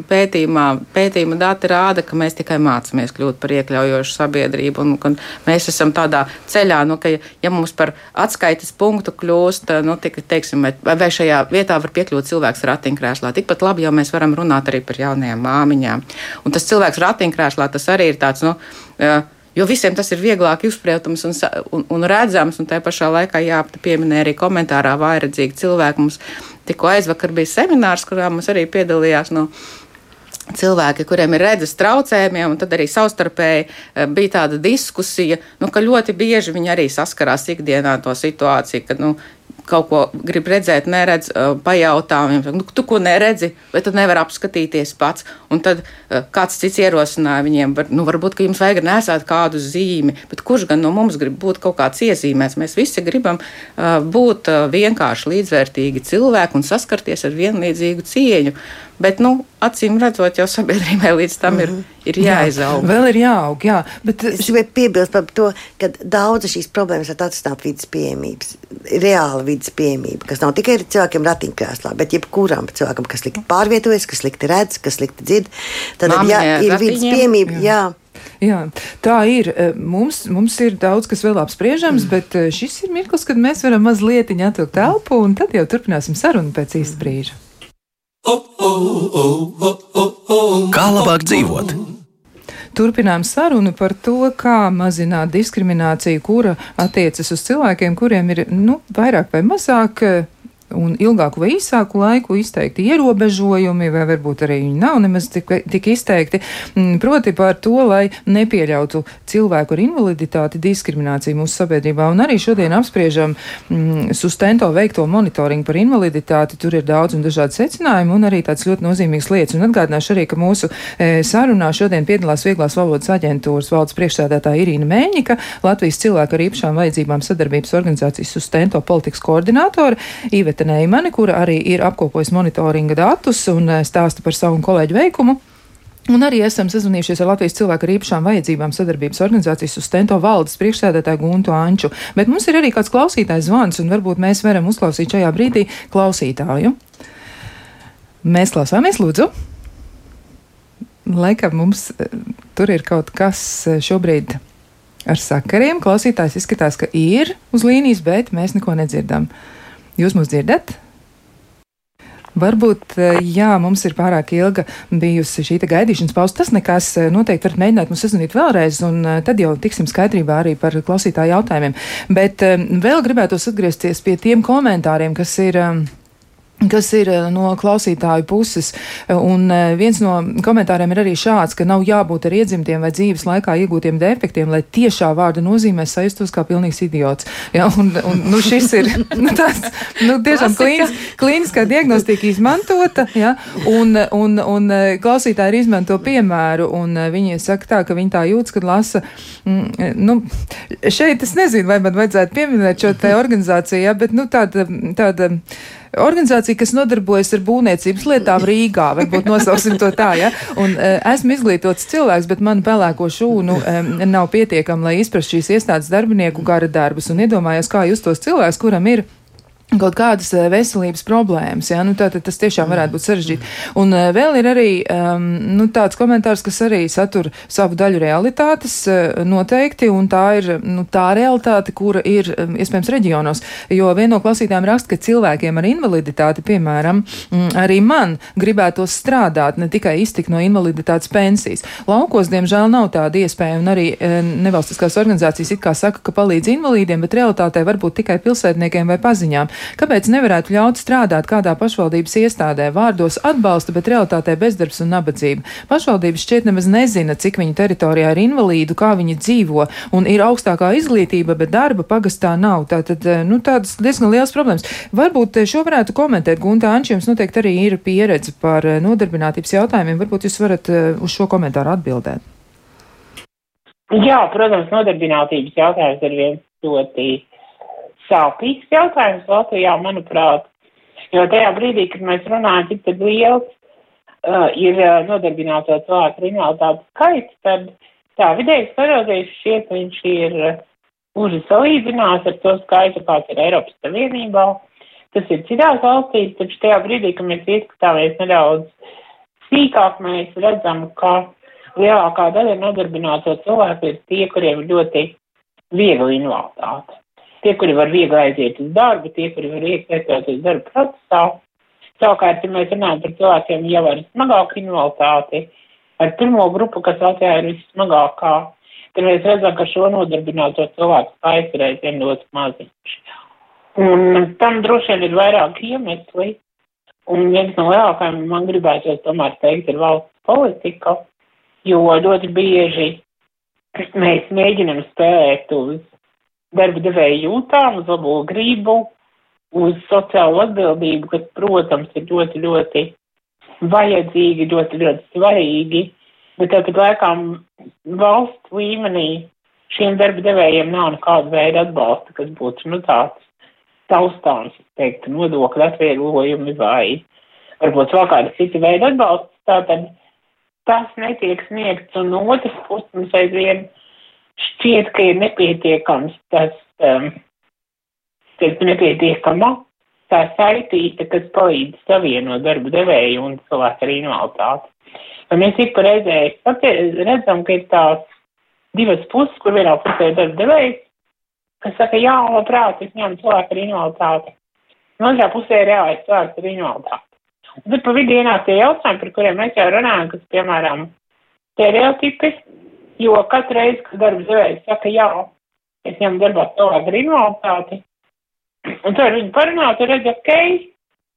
pētījumā, pētījuma dati rāda, ka mēs tikai mācāmies kļūt par iekļaujošu sabiedrību, un, un mēs esam tādā ceļā, nu, ka, ja mums par atskaites punktu kļūst, nu, tik, teiksim, vai šajā vietā var piekļūt cilvēks ratiņkrēslā, tikpat labi jau mēs varam runāt arī par jaunajām māmiņām. Un tas cilvēks ratiņkrēslā, tas arī ir tāds, nu, Jo visiem tas ir vieglāk izpratams un, un, un redzams, un tajā pašā laikā jāpieminē arī komentārā vairadzīgi cilvēki. Mums tikko aizvakar bija seminārs, kurā mums arī piedalījās no cilvēki, kuriem ir redzes traucējumiem, un tad arī savstarpēji eh, bija tāda diskusija, nu, ka ļoti bieži viņi arī saskarās ikdienā to situāciju, ka nu, kaut ko grib redzēt, neredz, pajautā viņam, nu, tu ko neredzi, bet tad nevar apskatīties pats. Un tad kāds cits ierosināja viņiem, var, nu, varbūt, ka jums vajag nesāt kādu zīmi, bet kurš gan no mums grib būt kaut kāds iezīmēs? Mēs visi gribam būt vienkārši līdzvērtīgi cilvēki un saskarties ar vienlīdzīgu cieņu. Bet, nu, acīm redzot, jau sabiedrībai līdz tam ir, mhm. ir jāizaug. Jā, vēl ir jāaug, jā. Bet es gribēju piebilst par to, ka daudzas šīs problēmas var atrisināt vidas pieejamības, reāla vidas pieejamība, kas nav tikai cilvēkiem ratiņkrēslā, bet jebkuram cilvēkam, kas slikti pārvietojas, kas slikti redz, kas slikti dzird. Tad, ja ir vidas pieejamība, jā. jā. Jā, tā ir. E, mums, mums ir daudz kas vēl apspriežams, mm. bet e, šis ir mirklis, kad mēs varam mazliet atvilkt telpu, un tad jau turpināsim sarunu pēc īsta brīža. Kā labāk dzīvot? Turpinām sarunu par to, kā mazināt diskrimināciju, kura attiecas uz cilvēkiem, kuriem ir nu, vairāk vai mazāk un ilgāku vai īsāku laiku izteikti ierobežojumi, vai varbūt arī viņi nav nemaz tik, tik izteikti, mm, proti par to, lai nepieļautu cilvēku ar invaliditāti diskrimināciju mūsu sabiedrībā. Un arī šodien apspriežam mm, sustento veikto monitoringu par invaliditāti. Tur ir daudz un dažādi secinājumi un arī tāds ļoti nozīmīgs lietas. Un atgādināšu arī, ka mūsu e, sarunā šodien piedalās Vieglās valodas aģentūras valdes priekšsēdētāja Irīna Mēņika, Latvijas cilvēku ar īpašām vajadzībām sadarbības organizācijas sustento politikas koordinātore Iveta Iveta Neimane, kura arī ir apkopojusi monitoringa datus un eh, stāsta par savu kolēģu veikumu. Un arī esam sazvanījušies ar Latvijas cilvēku ar īpašām vajadzībām sadarbības organizācijas Sustento valdes priekšsēdētāju Guntu Anču. Bet mums ir arī kāds klausītājs zvans, un varbūt mēs varam uzklausīt šajā brīdī klausītāju. Mēs klausāmies, lūdzu. Laikam mums eh, tur ir kaut kas eh, šobrīd ar sakariem. Klausītājs izskatās, ka ir uz līnijas, bet mēs neko nedzirdam. Jūs mūs dzirdat? Varbūt, eh, jā, mums ir pārāk ilga bijusi šī gaidīšanas pauze. Tas nekas eh, noteikti var mēģināt mums sazvanīt vēlreiz, un eh, tad jau tiksim skaidrībā arī par klausītāju jautājumiem. Bet vēl gribētu atgriezties pie tiem komentāriem, kas ir kas ir eh, no klausītāju puses. Un eh, viens no komentāriem ir arī šāds, ka nav jābūt ar iedzimtiem vai dzīves laikā iegūtiem defektiem, lai tiešā vārda nozīmē sajustos kā pilnīgs idiots. Ja, un, un, nu, šis ir nu, tāds, nu, tiešām klīnis, klīniskā diagnostika izmantota, ja, un, un, un eh, klausītāji izmanto piemēru, un viņi saka tā, ka viņi tā jūtas, kad lasa, mm, nu, šeit es nezinu, vai man vajadzētu pieminēt šo te organizāciju, ja, bet, nu, tāda, tāda organizācija, kas nodarbojas ar būvniecības lietām Rīgā, varbūt nosauksim to tā, ja? Un uh, esmu izglītots cilvēks, bet man pelēko šūnu um, nav pietiekama, lai izprast šīs iestādes darbinieku gara darbus un iedomājos, kā jūs tos cilvēks, kuram ir kaut kādas eh, veselības problēmas. Ja? Nu, tātad tas tiešām varētu būt sarežģīti. Un uh, vēl ir arī um, nu, tāds komentārs, kas arī satur savu daļu realitātes uh, noteikti, un tā ir nu, tā realitāte, kura ir um, iespējams reģionos. Jo viena no klausītājiem raksta, ka cilvēkiem ar invaliditāti, piemēram, mm, arī man gribētos strādāt, ne tikai iztikt no invaliditātes pensijas. Laukos, diemžēl, nav tāda iespēja, un arī uh, nevalstiskās organizācijas it kā saka, ka palīdz invalīdiem, bet realitātē varbūt tikai pilsētniekiem vai paziņām. Kāpēc nevarētu ļaut strādāt kādā pašvaldības iestādē? Vārdos atbalsta, bet realitātē bezdarbs un nabadzība. Pašvaldības šķiet nemaz nezina, cik viņu teritorijā ir invalīdu, kā viņi dzīvo, un ir augstākā izglītība, bet darba pagastā nav. Tātad, eh, nu, tādas diezgan liels problēmas. Varbūt eh, šo varētu komentēt. Gunta Anči, jums noteikti arī ir pieredze par eh, nodarbinātības jautājumiem. Varbūt jūs varat uz šo komentāru atbildēt. Jā, protams, nodarbinātības jautājums ir viens ļoti sāpīgs jautājums Latvijā, manuprāt, jo tajā brīdī, kad mēs runājam, cik tad liels uh, ir uh, nodarbināto cilvēku invaliditāti skaits, tad tā vidēji skatoties šķiet, viņš ir uh, uži salīdzinās ar to skaitu, kāds ir Eiropas Savienībā. Tas ir citās valstīs, taču tajā brīdī, kad mēs ieskatāmies nedaudz sīkāk, mēs redzam, ka lielākā daļa nodarbināto cilvēku ir tie, kuriem ir ļoti viegla invaliditāte tie, kuri var viegli aiziet uz darbu, tie, kuri var iesaistīties darba procesā. Savukārt, ja mēs runājam par cilvēkiem jau ar smagāku invaliditāti, ar pirmo grupu, kas Latvijā ir vissmagākā, tad mēs redzam, ka šo nodarbināto cilvēku skaits ir aizvien ļoti maziņš. Un tam droši vien ir vairāk iemesli, un viens no lielākajiem man gribētos tomēr teikt ir valsts politika, jo ļoti bieži mēs mēģinam spēlēt uz darba devēja jūtām, uz labo gribu, uz sociālo atbildību, kas, protams, ir ļoti, ļoti vajadzīgi, ļoti, ļoti svarīgi, bet tāpat laikā valsts līmenī šiem darba devējiem nav nekāda veida atbalsta, kas būtu, nu, tāds taustāms, teikt, nodokļu atvieglojumi vai varbūt vēl kāda cita veida atbalsts, tātad tas netiek sniegts, un no otras puses mums aizvien šķiet, ka ir nepietiekams tas, um, tas nepietiekama tā saitīte, kas palīdz savienot darbu devēju un cilvēku ar invaliditāti. Un mēs ik reizē redzam, ka ir tās divas puses, kur vienā pusē ir darba devējs, kas saka, jā, labprāt, es ņemu cilvēku ar invaliditāti. Un otrā pusē ir reālais cilvēks ar invaliditāti. Un tad pa vidu ienāk tie jautājumi, par kuriem mēs jau runājam, kas, piemēram, stereotipi, Jo katru reizi, kad darba devējs saka, jā, es ņemu darbā cilvēku invaliditāti, un tad viņi parunā, tad redz, ok,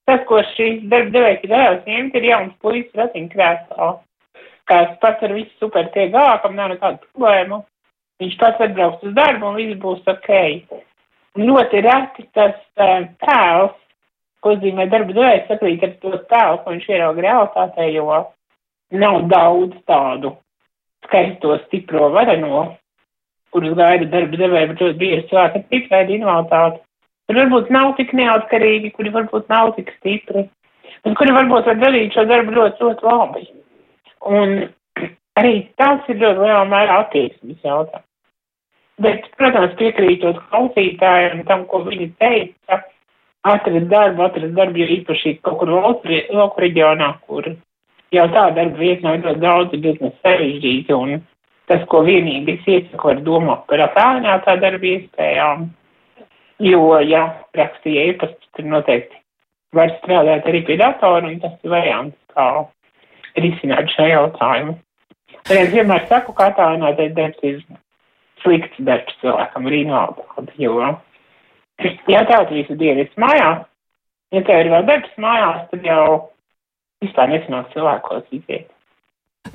tas, ko šīs darba devējs ir devēs ņemt, ir jauns puisis ratiņkrēslā, kas pats ar visu super tiek galā, kam nav nekādu problēmu. Viņš pats atbrauks uz darbu un viss būs ok. Ļoti reti tas uh, tēls, ko zīmē darba devējs, sakrīt ar to tēlu, ko viņš ierauga realitātē, jo nav daudz tādu skaisto, stipro, vareno, kurus gaida darba devēja, bet ļoti bieži cilvēki ar tipveidu invaliditāti. Tur varbūt nav tik neatkarīgi, kuri varbūt nav tik stipri, un kuri varbūt var darīt šo darbu ļoti, ļoti labi. Un arī tas ir ļoti lielā mērā attieksmes jautājums. Bet, protams, piekrītot klausītājiem tam, ko viņi teica, atrast darbu, atrast darbu, jo īpaši kaut kur lauku reģionā, kur jau tā darba vieta nav ļoti daudz, ir diezgan sarežģīti, un tas, ko vienīgi es iesaku, var domāt par attālinātā darba iespējām, jo, ja rakstīja e-pastu, tad noteikti var strādāt arī pie datora, un tas ir variants, kā risināt šo jautājumu. Tad es vienmēr saku, ka attālinātais darbs ir slikts darbs cilvēkam ar invaliditāti, jo, ja tā visu dienu esi mājās, ja tev ir vēl darbs mājās, tad jau vispār nesanāk cilvēkos iziet.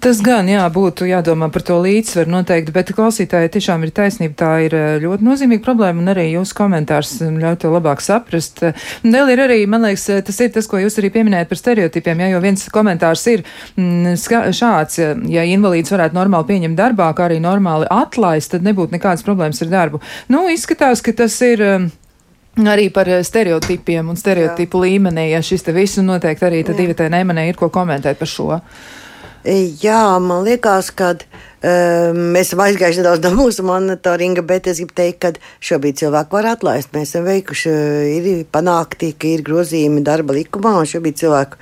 Tas gan, jā, būtu jādomā par to līdzsvaru noteikti, bet klausītāji tiešām ir taisnība, tā ir eh, ļoti nozīmīga problēma, un arī jūsu komentārs ļauj to labāk saprast. Vēl ir arī, man liekas, tas ir tas, ko jūs arī pieminējat par stereotipiem, jā, jo viens komentārs ir mm, šāds, ja invalīds varētu normāli pieņemt darbā, kā arī normāli atlaist, tad nebūtu nekādas problēmas ar darbu. Nu, izskatās, ka tas ir. Arī par stereotipiem un stereotipu Jā. līmenī, ja šis te viss noteikti arī tad divi te nemanē ir ko komentēt par šo. Jā, man liekas, ka uh, mēs esam aizgājuši nedaudz no mūsu monitoringa, bet es gribu teikt, ka šobrīd cilvēku var atlaist. Mēs esam veikuši, ir panākti, ka ir grozījumi darba likumā, un šobrīd cilvēku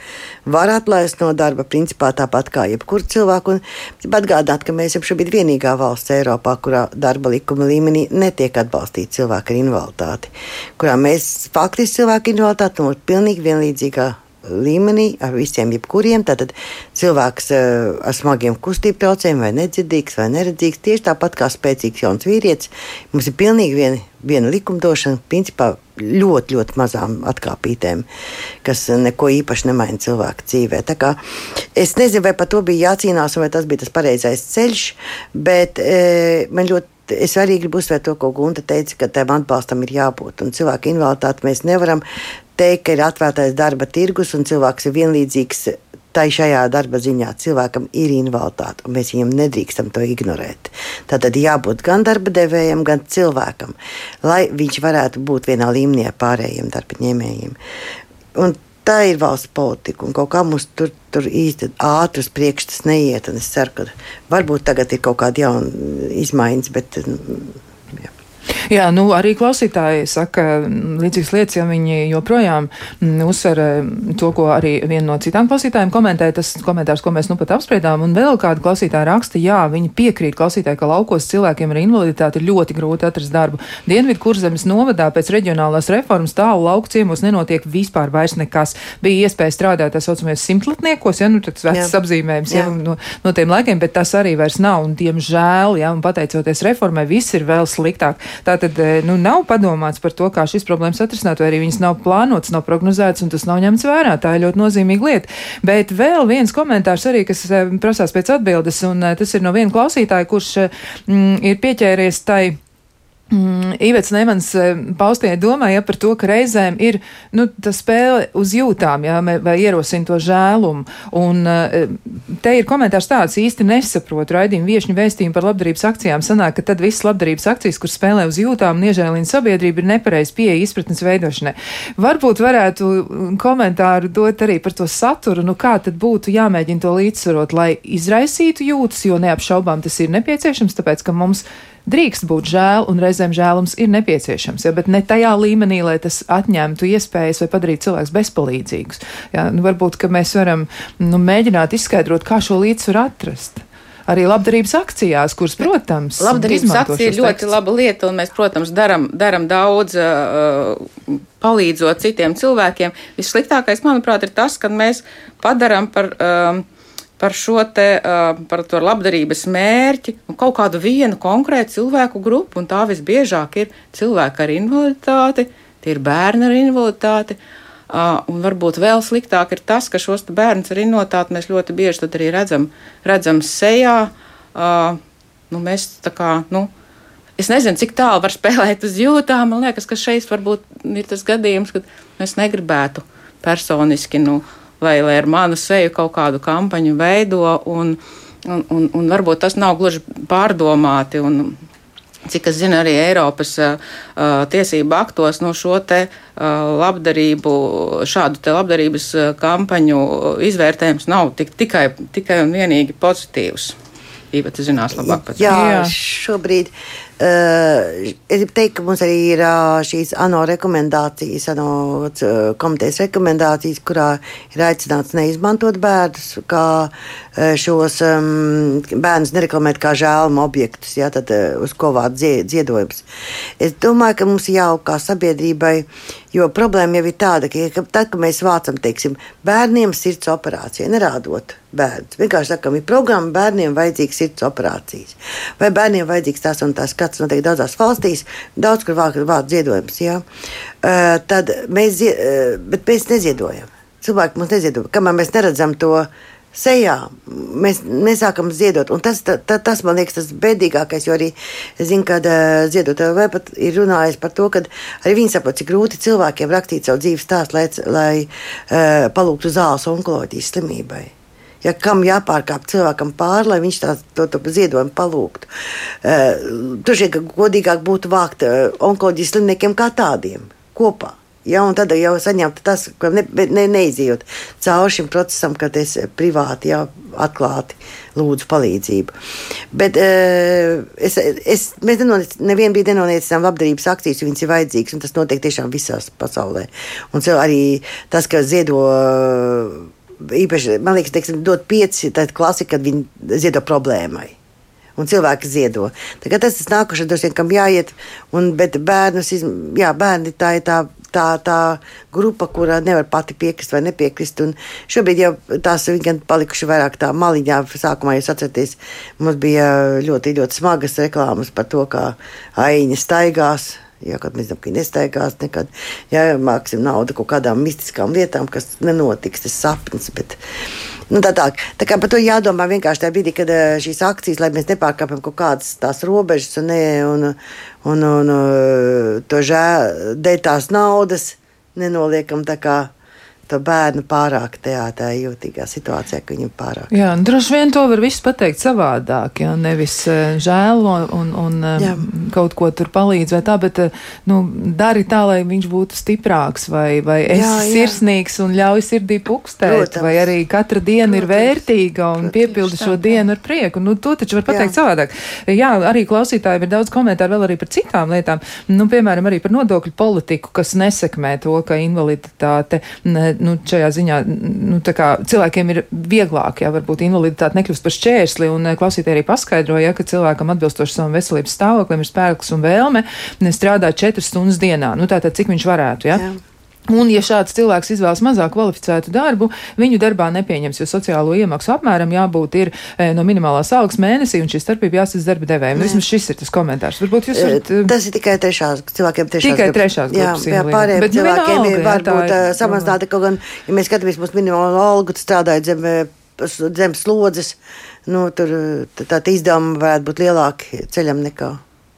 var atlaist no darba, principā tāpat kā jebkuru cilvēku. Un atgādāt, ka mēs esam šobrīd vienīgā valsts Eiropā, kurā darba likuma līmenī netiek atbalstīti cilvēki ar invaliditāti, kurā mēs faktiski cilvēku invaliditāti no pilnīgi vienlīdzīgā līmenī ar visiem, jebkuriem. Tātad cilvēks uh, ar smagiem kustību traucējumiem, vai nedzirdīgs, vai neredzīgs, tieši tāpat kā spēcīgs jauns vīrietis. Mums ir pilnīgi viena, viena likumdošana, principā ļoti, ļoti mazām atkāpītēm, kas neko īpaši nemaina cilvēka dzīvē. Es nezinu, vai par to bija jācīnās, vai tas bija tas pareizais ceļš, bet e, man ļoti es arī gribu uzsvērt to, ko Gunta teica, ka tam atbalstam ir jābūt. Un cilvēku invaliditāti mēs nevaram teikt, ka ir atvērtais darba tirgus un cilvēks ir vienlīdzīgs. Tā šajā darba ziņā cilvēkam ir invaliditāte, un mēs viņam nedrīkstam to ignorēt. Tātad jābūt gan darba devējam, gan cilvēkam, lai viņš varētu būt vienā līmenī ar pārējiem darba ņēmējiem. Un tā ir valsts politika, un kaut kā mums tur, tur īsti ātras priekšstats neiet. Es ceru, ka varbūt tagad ir kaut kāda jauna izmaiņas, bet Jā, nu arī klausītāji saka līdzīgas lietas, ja viņi joprojām mm, uzsver mm, to, ko arī viena no citām klausītājiem komentē, tas komentārs, ko mēs nu pat apspriedām, un vēl kāda klausītāja raksta, jā, viņi piekrīt klausītāji, ka laukos cilvēkiem ar invaliditāti ir ļoti grūti atrast darbu. Dienvidu kurzemes novadā pēc reģionālās reformas tālu lauku ciemos nenotiek vispār vairs nekas. Bija iespēja strādāt tā saucamajos simtlatniekos, ja, nu, tāds vecs apzīmējums, ja, no, no tiem laikiem, bet tas arī vairs nav, un diemžēl, ja, un pateicoties reformai, viss ir vēl sliktāk. Tātad eh, nu, nav padomāts par to, kā šīs problēmas atrisināt, vai arī viņas nav plānotas, nav prognozētas un tas nav ņemts vērā. Tā ir ļoti nozīmīga lieta. Bet vēl viens komentārs arī, kas eh, prasās pēc atbildes, un eh, tas ir no viena klausītāja, kurš mm, ir pieķēries tai Mm, Ivets Nemans eh, paustie domāja par to, ka reizēm ir nu, spēle uz jūtām, jā, vai ierosina to žēlumu. Un eh, te ir komentārs tāds, īsti nesaprotu raidījumu viešņu vēstījumu par labdarības akcijām. Sanāk, ka tad visas labdarības akcijas, kur spēlē uz jūtām, niežēlina sabiedrība, ir nepareiz pieeja izpratnes veidošanai. Varbūt varētu komentāru dot arī par to saturu, nu kā tad būtu jāmēģina to līdzsvarot, lai izraisītu jūtas, jo neapšaubām tas ir nepieciešams, tāpēc, ka mums drīkst būt žēl, un reizēm žēlums ir nepieciešams, ja, bet ne tajā līmenī, lai tas atņemtu iespējas vai padarītu cilvēkus bezpalīdzīgus. Ja, nu, varbūt mēs varam nu, mēģināt izskaidrot, kā šo līdzsvaru atrast arī labdarības akcijās, kuras, protams, labdarības akcija ir ļoti tekstus. laba lieta, un mēs, protams, daram, daram daudz, uh, palīdzot citiem cilvēkiem. Vissliktākais, manuprāt, ir tas, ka mēs padaram par. Uh, par šo te, par to labdarības mērķi, nu, kaut kādu vienu konkrētu cilvēku grupu, un tā visbiežāk ir cilvēki ar invaliditāti, tie ir bērni ar invaliditāti. Uh, un varbūt vēl sliktāk ir tas, ka šos bērnus ar invaliditāti mēs ļoti bieži arī redzam, redzam sejā. Uh, nu, mēs tā kā, nu, es nezinu, cik tālu var spēlēt uz jūtām. Man liekas, ka šeit varbūt ir tas gadījums, kad es negribētu personiski, nu, lai, lai ar manu seju kaut kādu kampaņu veido, un, un, un, un varbūt tas nav gluži pārdomāti. Un, Cik es zinu, arī Eiropas uh, tiesību aktos no šo te uh, labdarību, šādu te labdarības kampaņu izvērtējums nav tik, tikai, tikai un vienīgi pozitīvs. Īpati zinās labāk to. Jā, jā, šobrīd Uh, es gribu teikt, ka mums arī ir uh, šīs ANO rekomendācijas, ANO komitejas rekomendācijas, kurā ir aicināts neizmantot bērnus, kā uh, šos um, bērnus nereklamēt kā žēluma objektus, ja, tad, uz ko vāc ziedojums. Es domāju, ka mums jau kā sabiedrībai Jo problēma jau ir tāda, ka, tad, kad mēs vācam, teiksim, bērniem sirds operāciju, nerādot bērnus, vienkārši sakām, ir programma, bērniem vajadzīgs sirds operācijas. Vai bērniem vajadzīgs tās un tās, kāds notiek daudzās valstīs, daudz kur vāc, vāc ziedojums, jā. Uh, tad mēs, uh, bet mēs neziedojam. Cilvēki mums neziedo, kamēr mēs neredzam to sejā mēs nesākam ziedot. Un tas, ta, ta, tas man liekas, tas bēdīgākais, jo arī zinu, ka uh, ziedotāji vēl pat ir runājis par to, ka arī viņi saprot, cik grūti cilvēkiem rakstīt savu dzīves stāstu, lai, lai uh, palūgtu zāles onkoloģijas slimībai. Ja kam jāpārkāp cilvēkam pāri, lai viņš tā, to, to ziedojumu palūgtu. Uh, tur šeit godīgāk būtu vākt uh, onkoloģijas slimniekiem kā tādiem kopā. Ja, un tad jau saņemt tas, ka ne, ne, neizjūt cauri šim procesam, kad es privāti, jau atklāti lūdzu palīdzību. Bet uh, es, es, mēs nevienu brīdi nenoliecinām labdarības akcijas, jo viņas ir vajadzīgas, un tas notiek tiešām visās pasaulē. Un arī tas, ka ziedo. Īpaši, man liekas, teiksim, dot pieci, tad klasika, kad viņi ziedo problēmai un cilvēki ziedo. Tagad tas ir nākošais, droši vien, kam jāiet, un, bet bērnus, jā, bērni tā ir tā tā, tā grupa, kura nevar pati piekrist vai nepiekrist. Un šobrīd jau tās ir gan palikuši vairāk tā maliņā. Sākumā jūs atceraties, mums bija ļoti, ļoti smagas reklāmas par to, kā aiņa staigās. Jā, kad mēs ka nestaigās nekad, ja māksim naudu kaut kādām mistiskām lietām, kas nenotiks, tas sapnis. Bet, Nu, tā, tā, tā kā par to jādomā vienkārši tajā brīdī, kad eh, šīs akcijas, lai mēs nepārkāpjam kaut kādas tās robežas un, ne, un, un, un, un to žēl, dēļ tās naudas nenoliekam tā kā to bērnu pārāk tādā jūtīgā situācijā, ka viņam pārāk. Jā, droši vien to var viss pateikt savādāk, jā, nevis uh, žēl un, un uh, kaut ko tur palīdz vai tā, bet, uh, nu, dari tā, lai viņš būtu stiprāks vai, vai esi jā, jā. sirsnīgs un ļauj sirdī pukstēt, Protams. vai arī katra diena Protams. ir vērtīga un Protams. piepildi šo tā, dienu ar prieku. Nu, to taču var pateikt jā. savādāk. Jā, arī klausītājiem ir daudz komentāru vēl arī par citām lietām, nu, piemēram, arī par nodokļu politiku, kas nesekmē to, ka invaliditāte nu, šajā ziņā nu, cilvēkiem ir vieglāk, ja varbūt invaliditāte nekļūst par šķērsli. Un eh, klausītāji arī paskaidroja, ja, ka cilvēkam atbilstoši savam veselības stāvoklim ir spēks un vēlme strādāt četras stundas dienā. Nu, tātad, cik viņš varētu. Ja? Jā. Un, ja šāds cilvēks izvēlas mazāk kvalificētu darbu, viņu darbā nepieņems, jo sociālo iemaksu apmēram jābūt ir e, no minimālās algas mēnesī, un šī starpība jāsadz darba devējiem. Vismaz šis ir tas komentārs. Varbūt jūs varat. E, tas ir tikai trešās, cilvēkiem trešās. Tikai grupas. trešās grupas. Jā, jā pārējiem Bet, nu, cilvēkiem nu, ir varbūt uh, samazināta, kaut gan, ja mēs skatāmies mūsu minimālo algu, strādājot zem, zem slodzes, nu, tur tā, tā izdevuma varētu būt lielāki ceļam nekā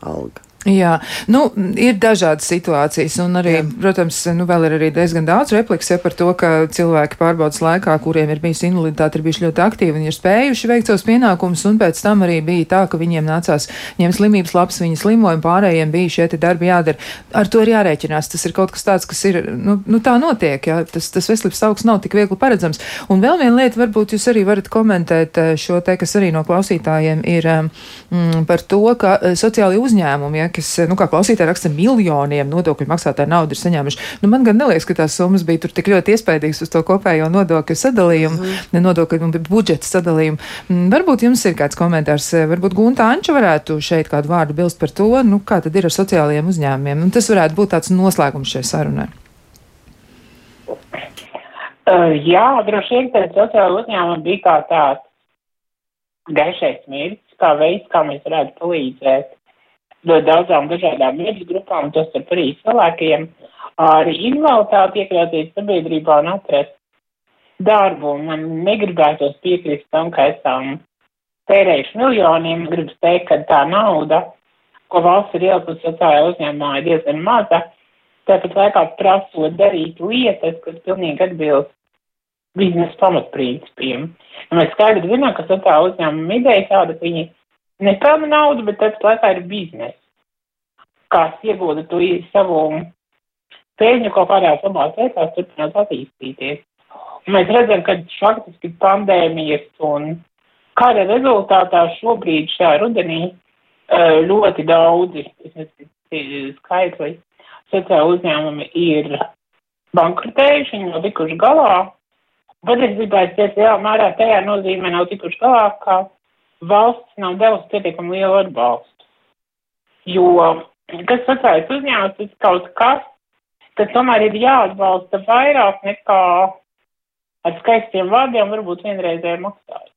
alga. Jā, nu, ir dažādas situācijas, un arī, Jā. protams, nu, vēl ir arī diezgan daudz repliks par to, ka cilvēki pārbaudas laikā, kuriem ir bijusi invaliditāte, ir bijuši ļoti aktīvi un ir spējuši veikt savus pienākumus, un pēc tam arī bija tā, ka viņiem nācās ņemt slimības labs, viņi slimoja, un pārējiem bija šie darbi jādara. Ar to ir jārēķinās. Tas ir kaut kas tāds, kas ir, nu, nu tā notiek, jā, tas, tas veselības augs nav tik viegli paredzams. Un vēl viena lieta, varbūt jūs arī varat komentēt eh, šo te, kas arī no klausītājiem ir mm, par to, ka eh, sociālai uzņēmumi, ja, kas, nu, kā klausītāji raksta, miljoniem nodokļu maksātāju naudu ir saņēmuši. Nu, man gan neliekas, ka tās summas bija tur tik ļoti iespaidīgas uz to kopējo nodokļu sadalījumu, mm nodokļu un budžeta sadalījumu. Mm, varbūt jums ir kāds komentārs, varbūt Gunta Anča varētu šeit kādu vārdu bilst par to, nu, kā tad ir ar sociālajiem uzņēmumiem. Un tas varētu būt tāds noslēgums šai sarunai. Uh, jā, droši vien, ka sociāla uzņēmuma bija kā tāds gaišais mērķis, kā veids, kā mēs varētu palīdzēt ļoti daudzām dažādām mērķu grupām, tos ar arī cilvēkiem, ar invaliditāti iekļauties sabiedrībā un atrast darbu. Man negribētos piekrist tam, ka esam tērējuši miljoniem, gribas teikt, ka tā nauda, ko valsts ir ielikusi sociālajā uzņēmumā, ir diezgan maza, tāpat laikā prasot darīt lietas, kas pilnīgi atbilst biznesa pamatprincipiem. Un mēs skaidri zinām, ka sociālā uzņēmuma ideja tāda, ka viņi nepelna naudu, bet tāpat laikā ir biznesa. Kāds iegūda to savu peļņu kaut kādās labās vietās, turpināt attīstīties. Un mēs redzam, ka faktiski pandēmijas un kara rezultātā šobrīd šajā rudenī eh, ļoti daudzi, es nezinu, skaitli, sociāli uzņēmumi ir bankrutējuši, viņi nav tikuši galā. Patiesībā es tieši lielā mērā tajā nozīmē nav tikuši galā, ka valsts nav devusi pietiekami lielu atbalstu. Jo, kas sociālais uzņēmums, tas kaut kas, tad tomēr ir jāatbalsta vairāk nekā ar skaistiem vārdiem, varbūt vienreizēji maksājumi.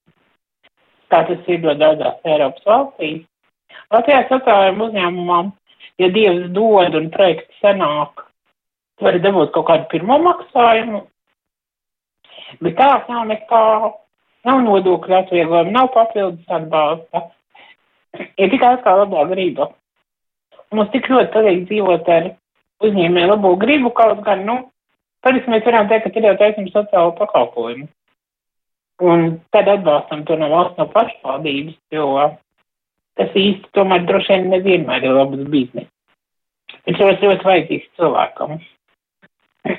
Kā tas ir daudzās Eiropas valstīs. Latvijā sociālajiem uzņēmumam, ja Dievs dod un projekts sanāk, var dabūt kaut kādu pirmo maksājumu, bet tās nav nekā Nav nodokļu atvieglojumu, nav papildus atbalsta. Ir tikai atkal labā griba. Mums tik ļoti patīk dzīvot ar uzņēmēju labo gribu, kaut gan, nu, parasti mēs varam teikt, ka ir jau taisnība sociālo pakalpojumu. Un tad atbalstam to no valsts no pašvaldības, jo tas īsti tomēr droši vien nevienmēr ir labs biznes. Viņš ir ļoti vajadzīgs cilvēkam.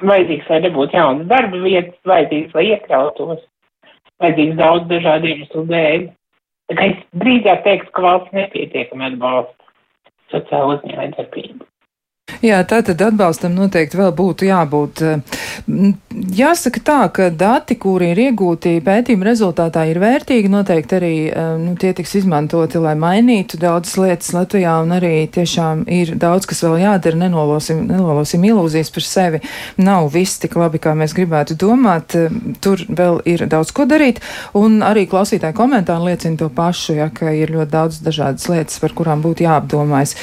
Vajadzīgs, lai nebūtu jaunas darba vietas, vajadzīgs, lai iekļautos vajadzīgs daudz dažādu iemeslu dēļ. Tā es drīzāk teiktu, ka valsts nepietiekami atbalsta sociālo uzņēmēju Jā, tātad atbalstam noteikti vēl būtu jābūt. Jāsaka tā, ka dati, kuri ir iegūti pētījuma rezultātā, ir vērtīgi. Noteikti arī nu, tie tiks izmantoti, lai mainītu daudzas lietas Latvijā, un arī tiešām ir daudz, kas vēl jādara. Nenolosim, nenolosim ilūzijas par sevi. Nav viss tik labi, kā mēs gribētu domāt. Tur vēl ir daudz ko darīt, un arī klausītāji komentāri liecina to pašu, ja, ka ir ļoti daudz dažādas lietas, par kurām būtu jāapdomājas.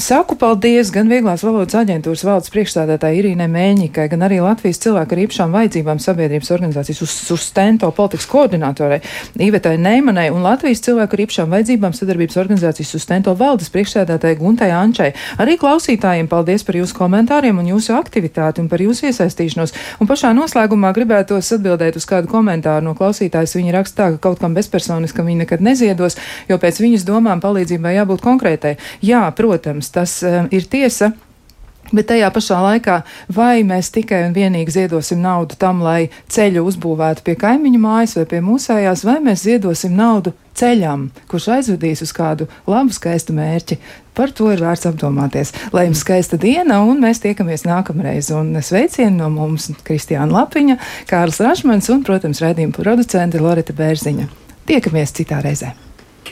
Saku paldies gan vieglās valodas valodas aģentūras valdes priekšstādātāja Irīne Mēņikai, gan arī Latvijas cilvēku ar īpašām vajadzībām sabiedrības organizācijas uz, sustento politikas koordinātorai Ivetai Neimanai un Latvijas cilvēku ar īpašām vajadzībām sadarbības organizācijas sustento valdes priekšstādātāja Guntai Ančai. Arī klausītājiem paldies par jūsu komentāriem un jūsu aktivitāti un par jūsu iesaistīšanos. Un pašā noslēgumā gribētos atbildēt uz kādu komentāru no klausītājas. Viņa raksta tā, ka kaut kam bezpersoniskam viņa nekad neziedos, jo pēc viņas domām palīdzībai jābūt konkrētai. Jā, protams, tas uh, ir tiesa. Bet tajā pašā laikā, vai mēs tikai un vienīgi ziedosim naudu tam, lai ceļu uzbūvētu pie kaimiņu mājas vai pie mūsējās, vai mēs ziedosim naudu ceļam, kurš aizvedīs uz kādu labu, skaistu mērķi. Par to ir vērts apdomāties. Lai jums skaista diena, un mēs tiekamies nākamreiz. Un sveicienu no mums Kristiāna Lapiņa, Kārls Rašmans un, protams, raidījuma producente Loreta Bērziņa. Tiekamies citā reizē!